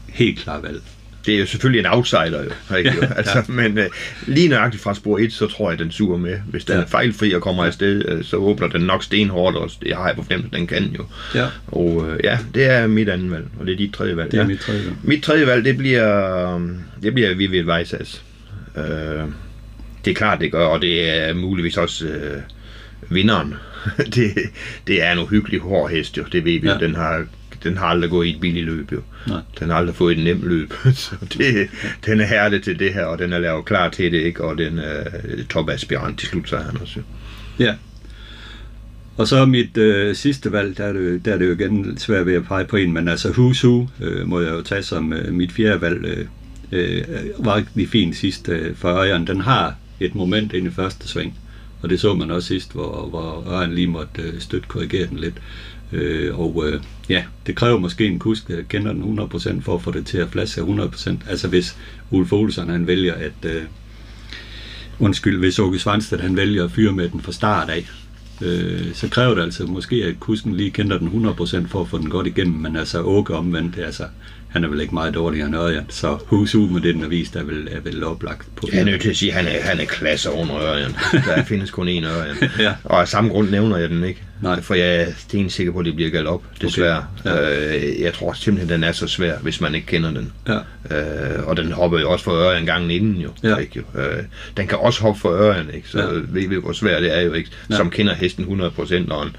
helt klart valg. Det er jo selvfølgelig en outsider, jo. Ikke? Ja, jo? Altså, Men øh, lige nøjagtigt fra spor 1, så tror jeg, den suger med. Hvis den Ja. er fejlfri og kommer afsted, øh, så åbner den nok stenhårdt også. Det har jeg på fornemmelse, den kan jo. Ja, Og øh, ja, det er mit andet valg, og det er dit tredje valg. det er ja. mit tredje valg. Mit tredje valg, det bliver, øhm, det bliver Vivid Vejsas. Øh, det er klart, det gør, og det er muligvis også øh, vinderen. (laughs) det, det er en uhyggelig hård hest, jo. Det ved vi Ja. ja. Den har, den har aldrig gået i et billigt løb, jo. Nej. Den har aldrig fået et nemt løb. (laughs) så det, den er hærdet til det her, og den er lavet klar til det, ikke? Og den er topaspirant til han også. jo. Ja. Og så mit øh, sidste valg, der er, det, der er det jo igen svært ved at pege på en, men altså Who's Who øh, må jeg jo tage som øh, mit fjerde valg. Øh, øh, var rigtig fint sidst øh, for Ørjan. Den har et moment ind i første sving, og det så man også sidst, hvor, hvor Ørjan lige måtte øh, støtte korrigere den lidt. Øh, og øh, ja, det kræver måske en kusk, der kender den 100% for at få det til at flaske 100%. Altså hvis Ulf Olsen han vælger at... Øh, undskyld, hvis Åke Svanstedt han vælger at fyre med den fra start af, øh, så kræver det altså måske, at kusken lige kender den 100% for at få den godt igennem, men altså Åke omvendt, altså, han er vel ikke meget dårligere end Ørjan, så Hus ud med det, den har vist, er vel, er vel oplagt på Jeg er nødt til at sige, at han er, han er klasse under Ørjan. (laughs) Der findes kun én Ørjan. Ja. Og af samme grund nævner jeg den ikke. Nej. For jeg er stensikker på, at det bliver galt op, desværre. Okay. Okay. Øh, jeg tror simpelthen, den er så svær, hvis man ikke kender den. Ja, Øh, og den hopper jo også for Ørjan gangen inden jo. Ja. Ikke, jo? Øh, den kan også hoppe for Ørjan, ikke? så Ja. ja. ved vi, hvor svært det er jo ikke, Ja. som kender hesten 100%. Og en,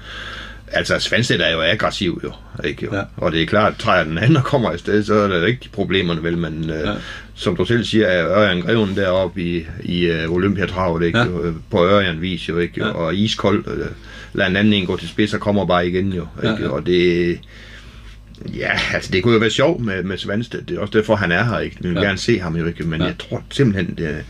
altså, Svanstedt er jo aggressiv jo, ikke jo? Ja. Og det er klart, at træder den anden og kommer afsted, så er der rigtig problemerne vel, men øh, Ja. som du selv siger, er Ørjan Greven deroppe i, i uh, Olympiatravet, ikke? Ja. Ja. Jo, på Ørjan vis jo, ikke? Jo? Ja. Og iskold, øh, lad en anden en gå til spids og kommer bare igen jo, ikke? Ja, ja. Og det, Ja, altså det kunne jo være sjovt med, med Svanstedt. Det er også derfor, han er her. Ikke? Vi vil Ja. gerne se ham jo ikke, men Ja. ja. jeg tror simpelthen, det,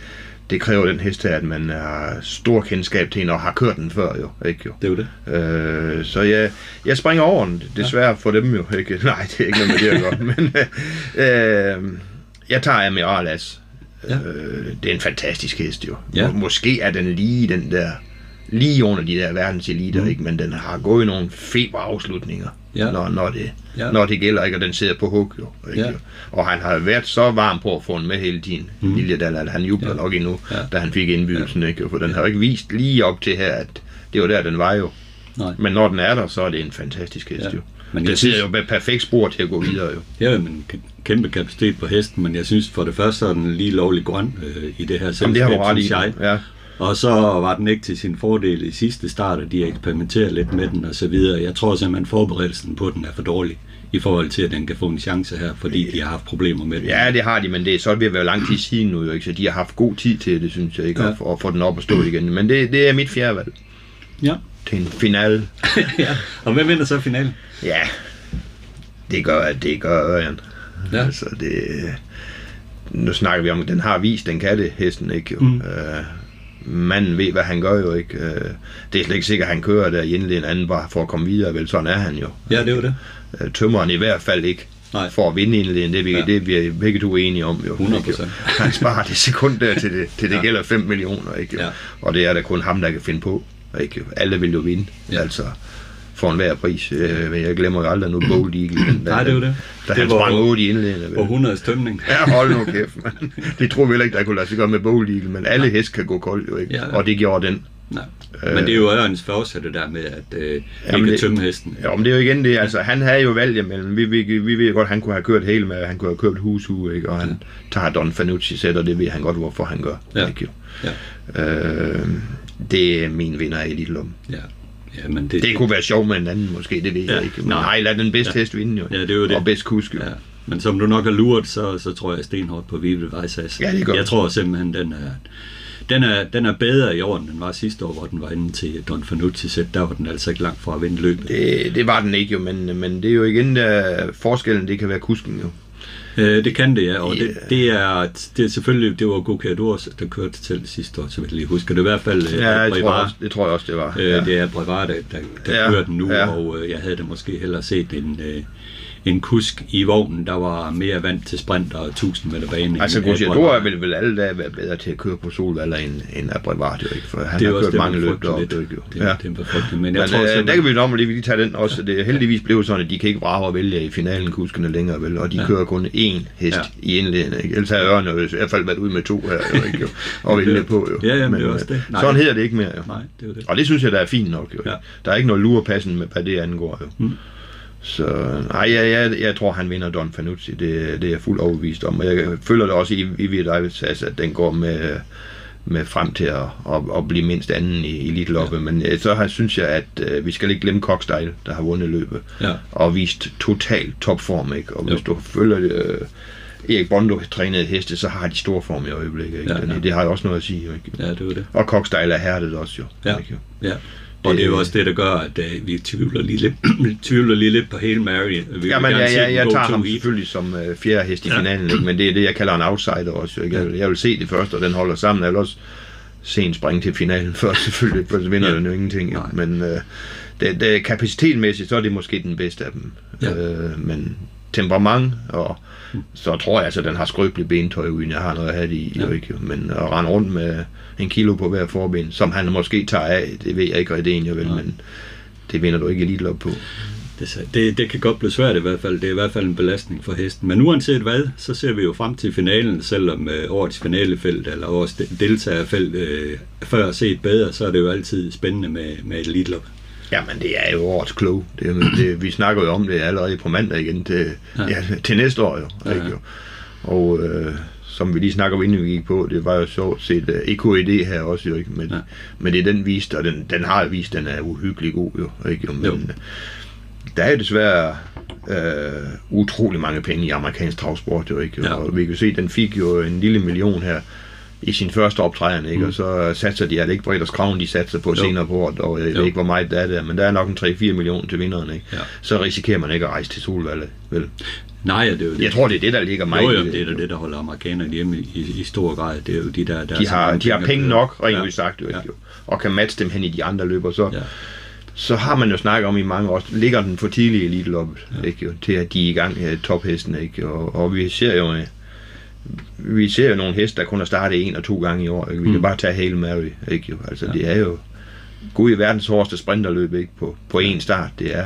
det kræver den hest her, at man har stor kendskab til hende og har kørt den før jo. Ikke jo? det er jo det. Øh, så jeg, jeg springer over den, desværre ja. for dem jo. Ikke? (laughs) Nej, det er ikke noget med det at gøre. Men øh, jeg tager Amiral As. Ja. Øh, det er en fantastisk hest jo. Ja. Må- Måske er den lige den der, lige under de der verdenseliter, mm. ikke? men den har gået nogle feberafslutninger, Ja. når, når, det, Ja. ja. når det gælder, ikke? og den sidder på hug jo. Ikke? Ja. Og han har været så varm på at få den med hele tiden, mm. lille Dal, at han jubler Ja. ja. nok endnu, Ja. ja. da han fik indbydelsen, ja. ikke? for den har jo ikke vist lige op til her, at det var der, den var jo. Nej. Men når den er der, så er det en fantastisk hest Ja. ja. jo. Men den sidder jo med perfekt spor til at gå videre jo. Ja, men kæmpe kapacitet på hesten, men jeg synes for det første, er den lige lovlig grøn øh, i det her selskab, Jamen, det har du ret i. jeg. Ja. Og så var den ikke til sin fordel i sidste start, og de eksperimenterer lidt med den og så videre. Jeg tror simpelthen, forberedelsen på den er for dårlig i forhold til, at den kan få en chance her, fordi de har haft problemer med den. Ja, det har de, men det er så ved at være lang tid siden nu, ikke? så de har haft god tid til det, synes jeg, ikke? Ja. At, at få den op og stå igen. Men det, det er mit fjerde valg ja. til en finale. (laughs) ja. Og hvem vinder så finalen? Ja, det gør, det gør Ørjan. Ja. Altså, det, nu snakker vi om, at den har vist, den kan det, hesten, ikke? Jo. Mm. Øh, manden ved, hvad han gør jo, ikke? Øh, det er slet ikke sikkert, at han kører der i indledningen anden bare for at komme videre, vel? Sådan er han jo. Ja, det var det. Øh, Tømmeren i hvert fald ikke. Nej. For at vinde indledningen, det er vi, Ja. det er vi begge to enige om. Jo, 100%. ikke, jo. (laughs) Han sparer det sekund der, til det, til det Ja. gælder 5 millioner. Ikke, jo. Ja. Og det er der kun ham, der kan finde på. Ikke? jo. Alle vil jo vinde. Ja. Altså for enhver pris. Øh, men jeg glemmer jo aldrig nu Bold Eagle. Den, Nej, det var det. Da Det han var- sprang 8 i? Og 100 tømning. Ja, hold nu (laughs) kæft, man. Det tror vi heller ikke, der kunne lade sig gøre med Bold Eagle, men alle heste kan gå kold, jo ikke? Ja, ja. Og det gjorde den. Nej. Men det er jo Ørens fortsat det der med, at øh, Jamen, det- tømme hesten. Ja, men det er jo igen det, altså han havde jo valgt imellem, vi, vi, vi ved godt, han kunne have kørt hele med, han kunne have kørt husu, ikke? og han tager Don Fanucci sæt, og det ved han godt, hvorfor han gør. Ja. Ikke? Ja. Øh, det er min vinder i Elite. Ja. Ja men det, Det kunne være sjovt med en anden, måske, det ved Ja, jeg ikke. Men nej. nej, lad den bedste Ja. hest vinde jo. Ja, det er jo det. Og bedst kusk jo. Ja. Men som du nok har luret, så, så tror jeg stenhårdt på Vive Vejsas. Ja, det gør Jeg tror simpelthen, den er, den er, den er bedre i år, end den var sidste år, hvor den var inde til Don Fanucci sæt. Der var den altså ikke langt fra at vinde løbet. Det, det var den ikke jo, men, men det er jo igen der forskellen, det kan være kusken jo. Øh, det kan det, ja. Og Ja. det, det, er, det er selvfølgelig, det var Gokador, der kørte til sidste år, så vil jeg lige huske. Det er i hvert fald øh, Ja, jeg tror Brevard. også, det tror jeg også, det var. Øh, ja. Det er Brevard, der, der, der Ja, kører den nu, ja. og øh, jeg havde da måske hellere set en, øh, en kusk i vognen, der var mere vant til sprint og 1000 meter bane. Altså, end, øh, Gociador Brevard. vil vel alle dage være bedre til at køre på solvalder end, end Abrevard, jo ikke? For han det er har også kørt det, mange man løb deroppe, lidt. jo. Det, ja. det er frygteligt, men jeg Men tror øh, der simpelthen... kan vi nok lige tage den også. Det er heldigvis blevet sådan, at de kan ikke vrage og vælge i finalen kuskene længere, vel? Og de Ja. ja. kører kun én hest Ja. ja. i indledningen, ikke? Ellers har Ørne i hvert fald været ude med to her, jo, (laughs) ikke? Jo? Og vælge på, jo. Ja, jamen, det er også øh, det. Nej. Sådan hedder det ikke mere, jo. Nej, det er det. Og det synes jeg, der er fint nok, jo. Ja. Ja. Der er ikke noget lurepassen med, hvad det angår, jo. Mm. Så nej, jeg, jeg, jeg tror, han vinder Don Fanucci. Det, det er jeg fuldt overbevist om. Og jeg føler det også i, i Vidavis, at den går med, med frem til at, at, at blive mindst anden i, i Little Loppe. Ja. Men øh, så har, synes jeg, at øh, vi skal ikke glemme Cockstyle, der har vundet løbet. Ja. Og vist total topform, ikke? Og Jo. hvis du følger øh, Erik Bondo trænede heste, så har de stor form i øjeblikket. Ikke? Ja, Ja. Det har jo også noget at sige, jo, ikke? Ja, det er jo det. Og Cockstyle er hærdet også, jo. Ja. Ikke? Ja. Og det er jo også det, der gør, at uh, vi tvivler lige lidt, (clears throat) tvivler lige lidt på Hail Mary. Vi vil Ja, gerne jeg, tager ham selvfølgelig som øh, fjerde hest i Ja. finalen, ikke? men det er det, jeg kalder en outsider også. Ikke? Jeg, vil, jeg vil se det først, og den holder sammen. Jeg vil også se en springe til finalen (laughs) først, selvfølgelig, for så vinder Ja. ja. den jo ingenting. Jo. Men øh, det, det, kapacitetmæssigt, så er det måske den bedste af dem. Ja. Øh, men temperament, og så tror jeg altså, at den har skrøbeligt bentøj, uden jeg har noget at have det i. Ja. Ikke? Men at rende rundt med en kilo på hver forben, som han måske tager af, det ved jeg ikke rigtig, jeg vel, Nej. men det vinder du ikke elite op på. Det, det, det kan godt blive svært i hvert fald. Det er i hvert fald en belastning for hesten. Men uanset hvad, så ser vi jo frem til finalen, selvom øh, årets finalefelt eller årets de- deltagerfelt øh, før set bedre, så er det jo altid spændende med, med et elite Jamen, det er jo årets klog. Det, det, vi snakker jo om det allerede på mandag igen til, Ja. ja. Til næste år jo. Ja. Ikke, jo. Og øh, som vi lige snakker om, inden vi gik på, det var jo sjovt set uh, EKED her også jo, ikke? Men, Ja. men det er den vist, og den, den har vist, den er uhyggelig god jo. Ikke? jo. Men, Jo. Der er jo desværre øh, utrolig mange penge i amerikansk travsport jo ikke. Ja. Ja. Og vi kan se, den fik jo en lille million her i sin første optræden, ikke? Mm. og så satser de, er det ikke Bredt Skraven, de satser på Jo. senere på året, og jeg Jo. ved ikke, hvor meget det er der, men der er nok en 3-4 millioner til vinderen, ikke? Ja. så risikerer man ikke at rejse til Solvalget, vel? Nej, det er jo det. Jeg tror, det er det, der ligger mig jo, jo, det er det, der holder amerikanerne hjemme i, i, stor grad. Det er jo de der... der er De har, de har penge nok, rent Ja. sagt, jo? Ja. Jo. og kan matche dem hen i de andre løber, så, Ja. så har man jo snakket om i mange år, ligger den for tidligt i elite loppet, ja. ikke, jo, til at de er i gang med tophesten, ikke? Og, og vi ser jo, øh, vi ser jo nogle heste, der kun har startet en og to gange i år. Ikke? Vi kan Mm. bare tage Hail Mary. Ikke? Jo? Altså, det er jo Gud i verdens hårdeste sprinterløb ikke? På, på én start. Det er,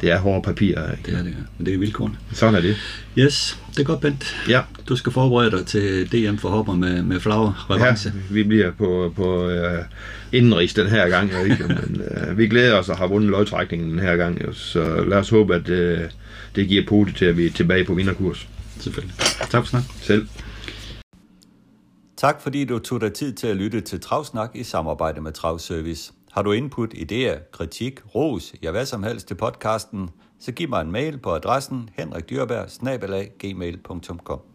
det er hårde papirer. Ikke? Det er det, ja. Men det er vilkårene. Sådan er det. Yes, det er godt, Bent. Ja. Du skal forberede dig til DM for hopper med, med flager Ja, revanche. vi bliver på, på uh, indenrigs den her gang, ikke? (laughs) men uh, vi glæder os og har vundet lodtrækningen den her gang, jo. så lad os håbe, at uh, det giver pote til, at vi er tilbage på vinderkurs. Selvfølgelig. Tak for snak. Selv. Tak fordi du tog dig tid til at lytte til Travsnak i samarbejde med Travservice. Har du input, idéer, kritik, ros, ja hvad som helst til podcasten, så giv mig en mail på adressen henrikdyrberg gmail.com.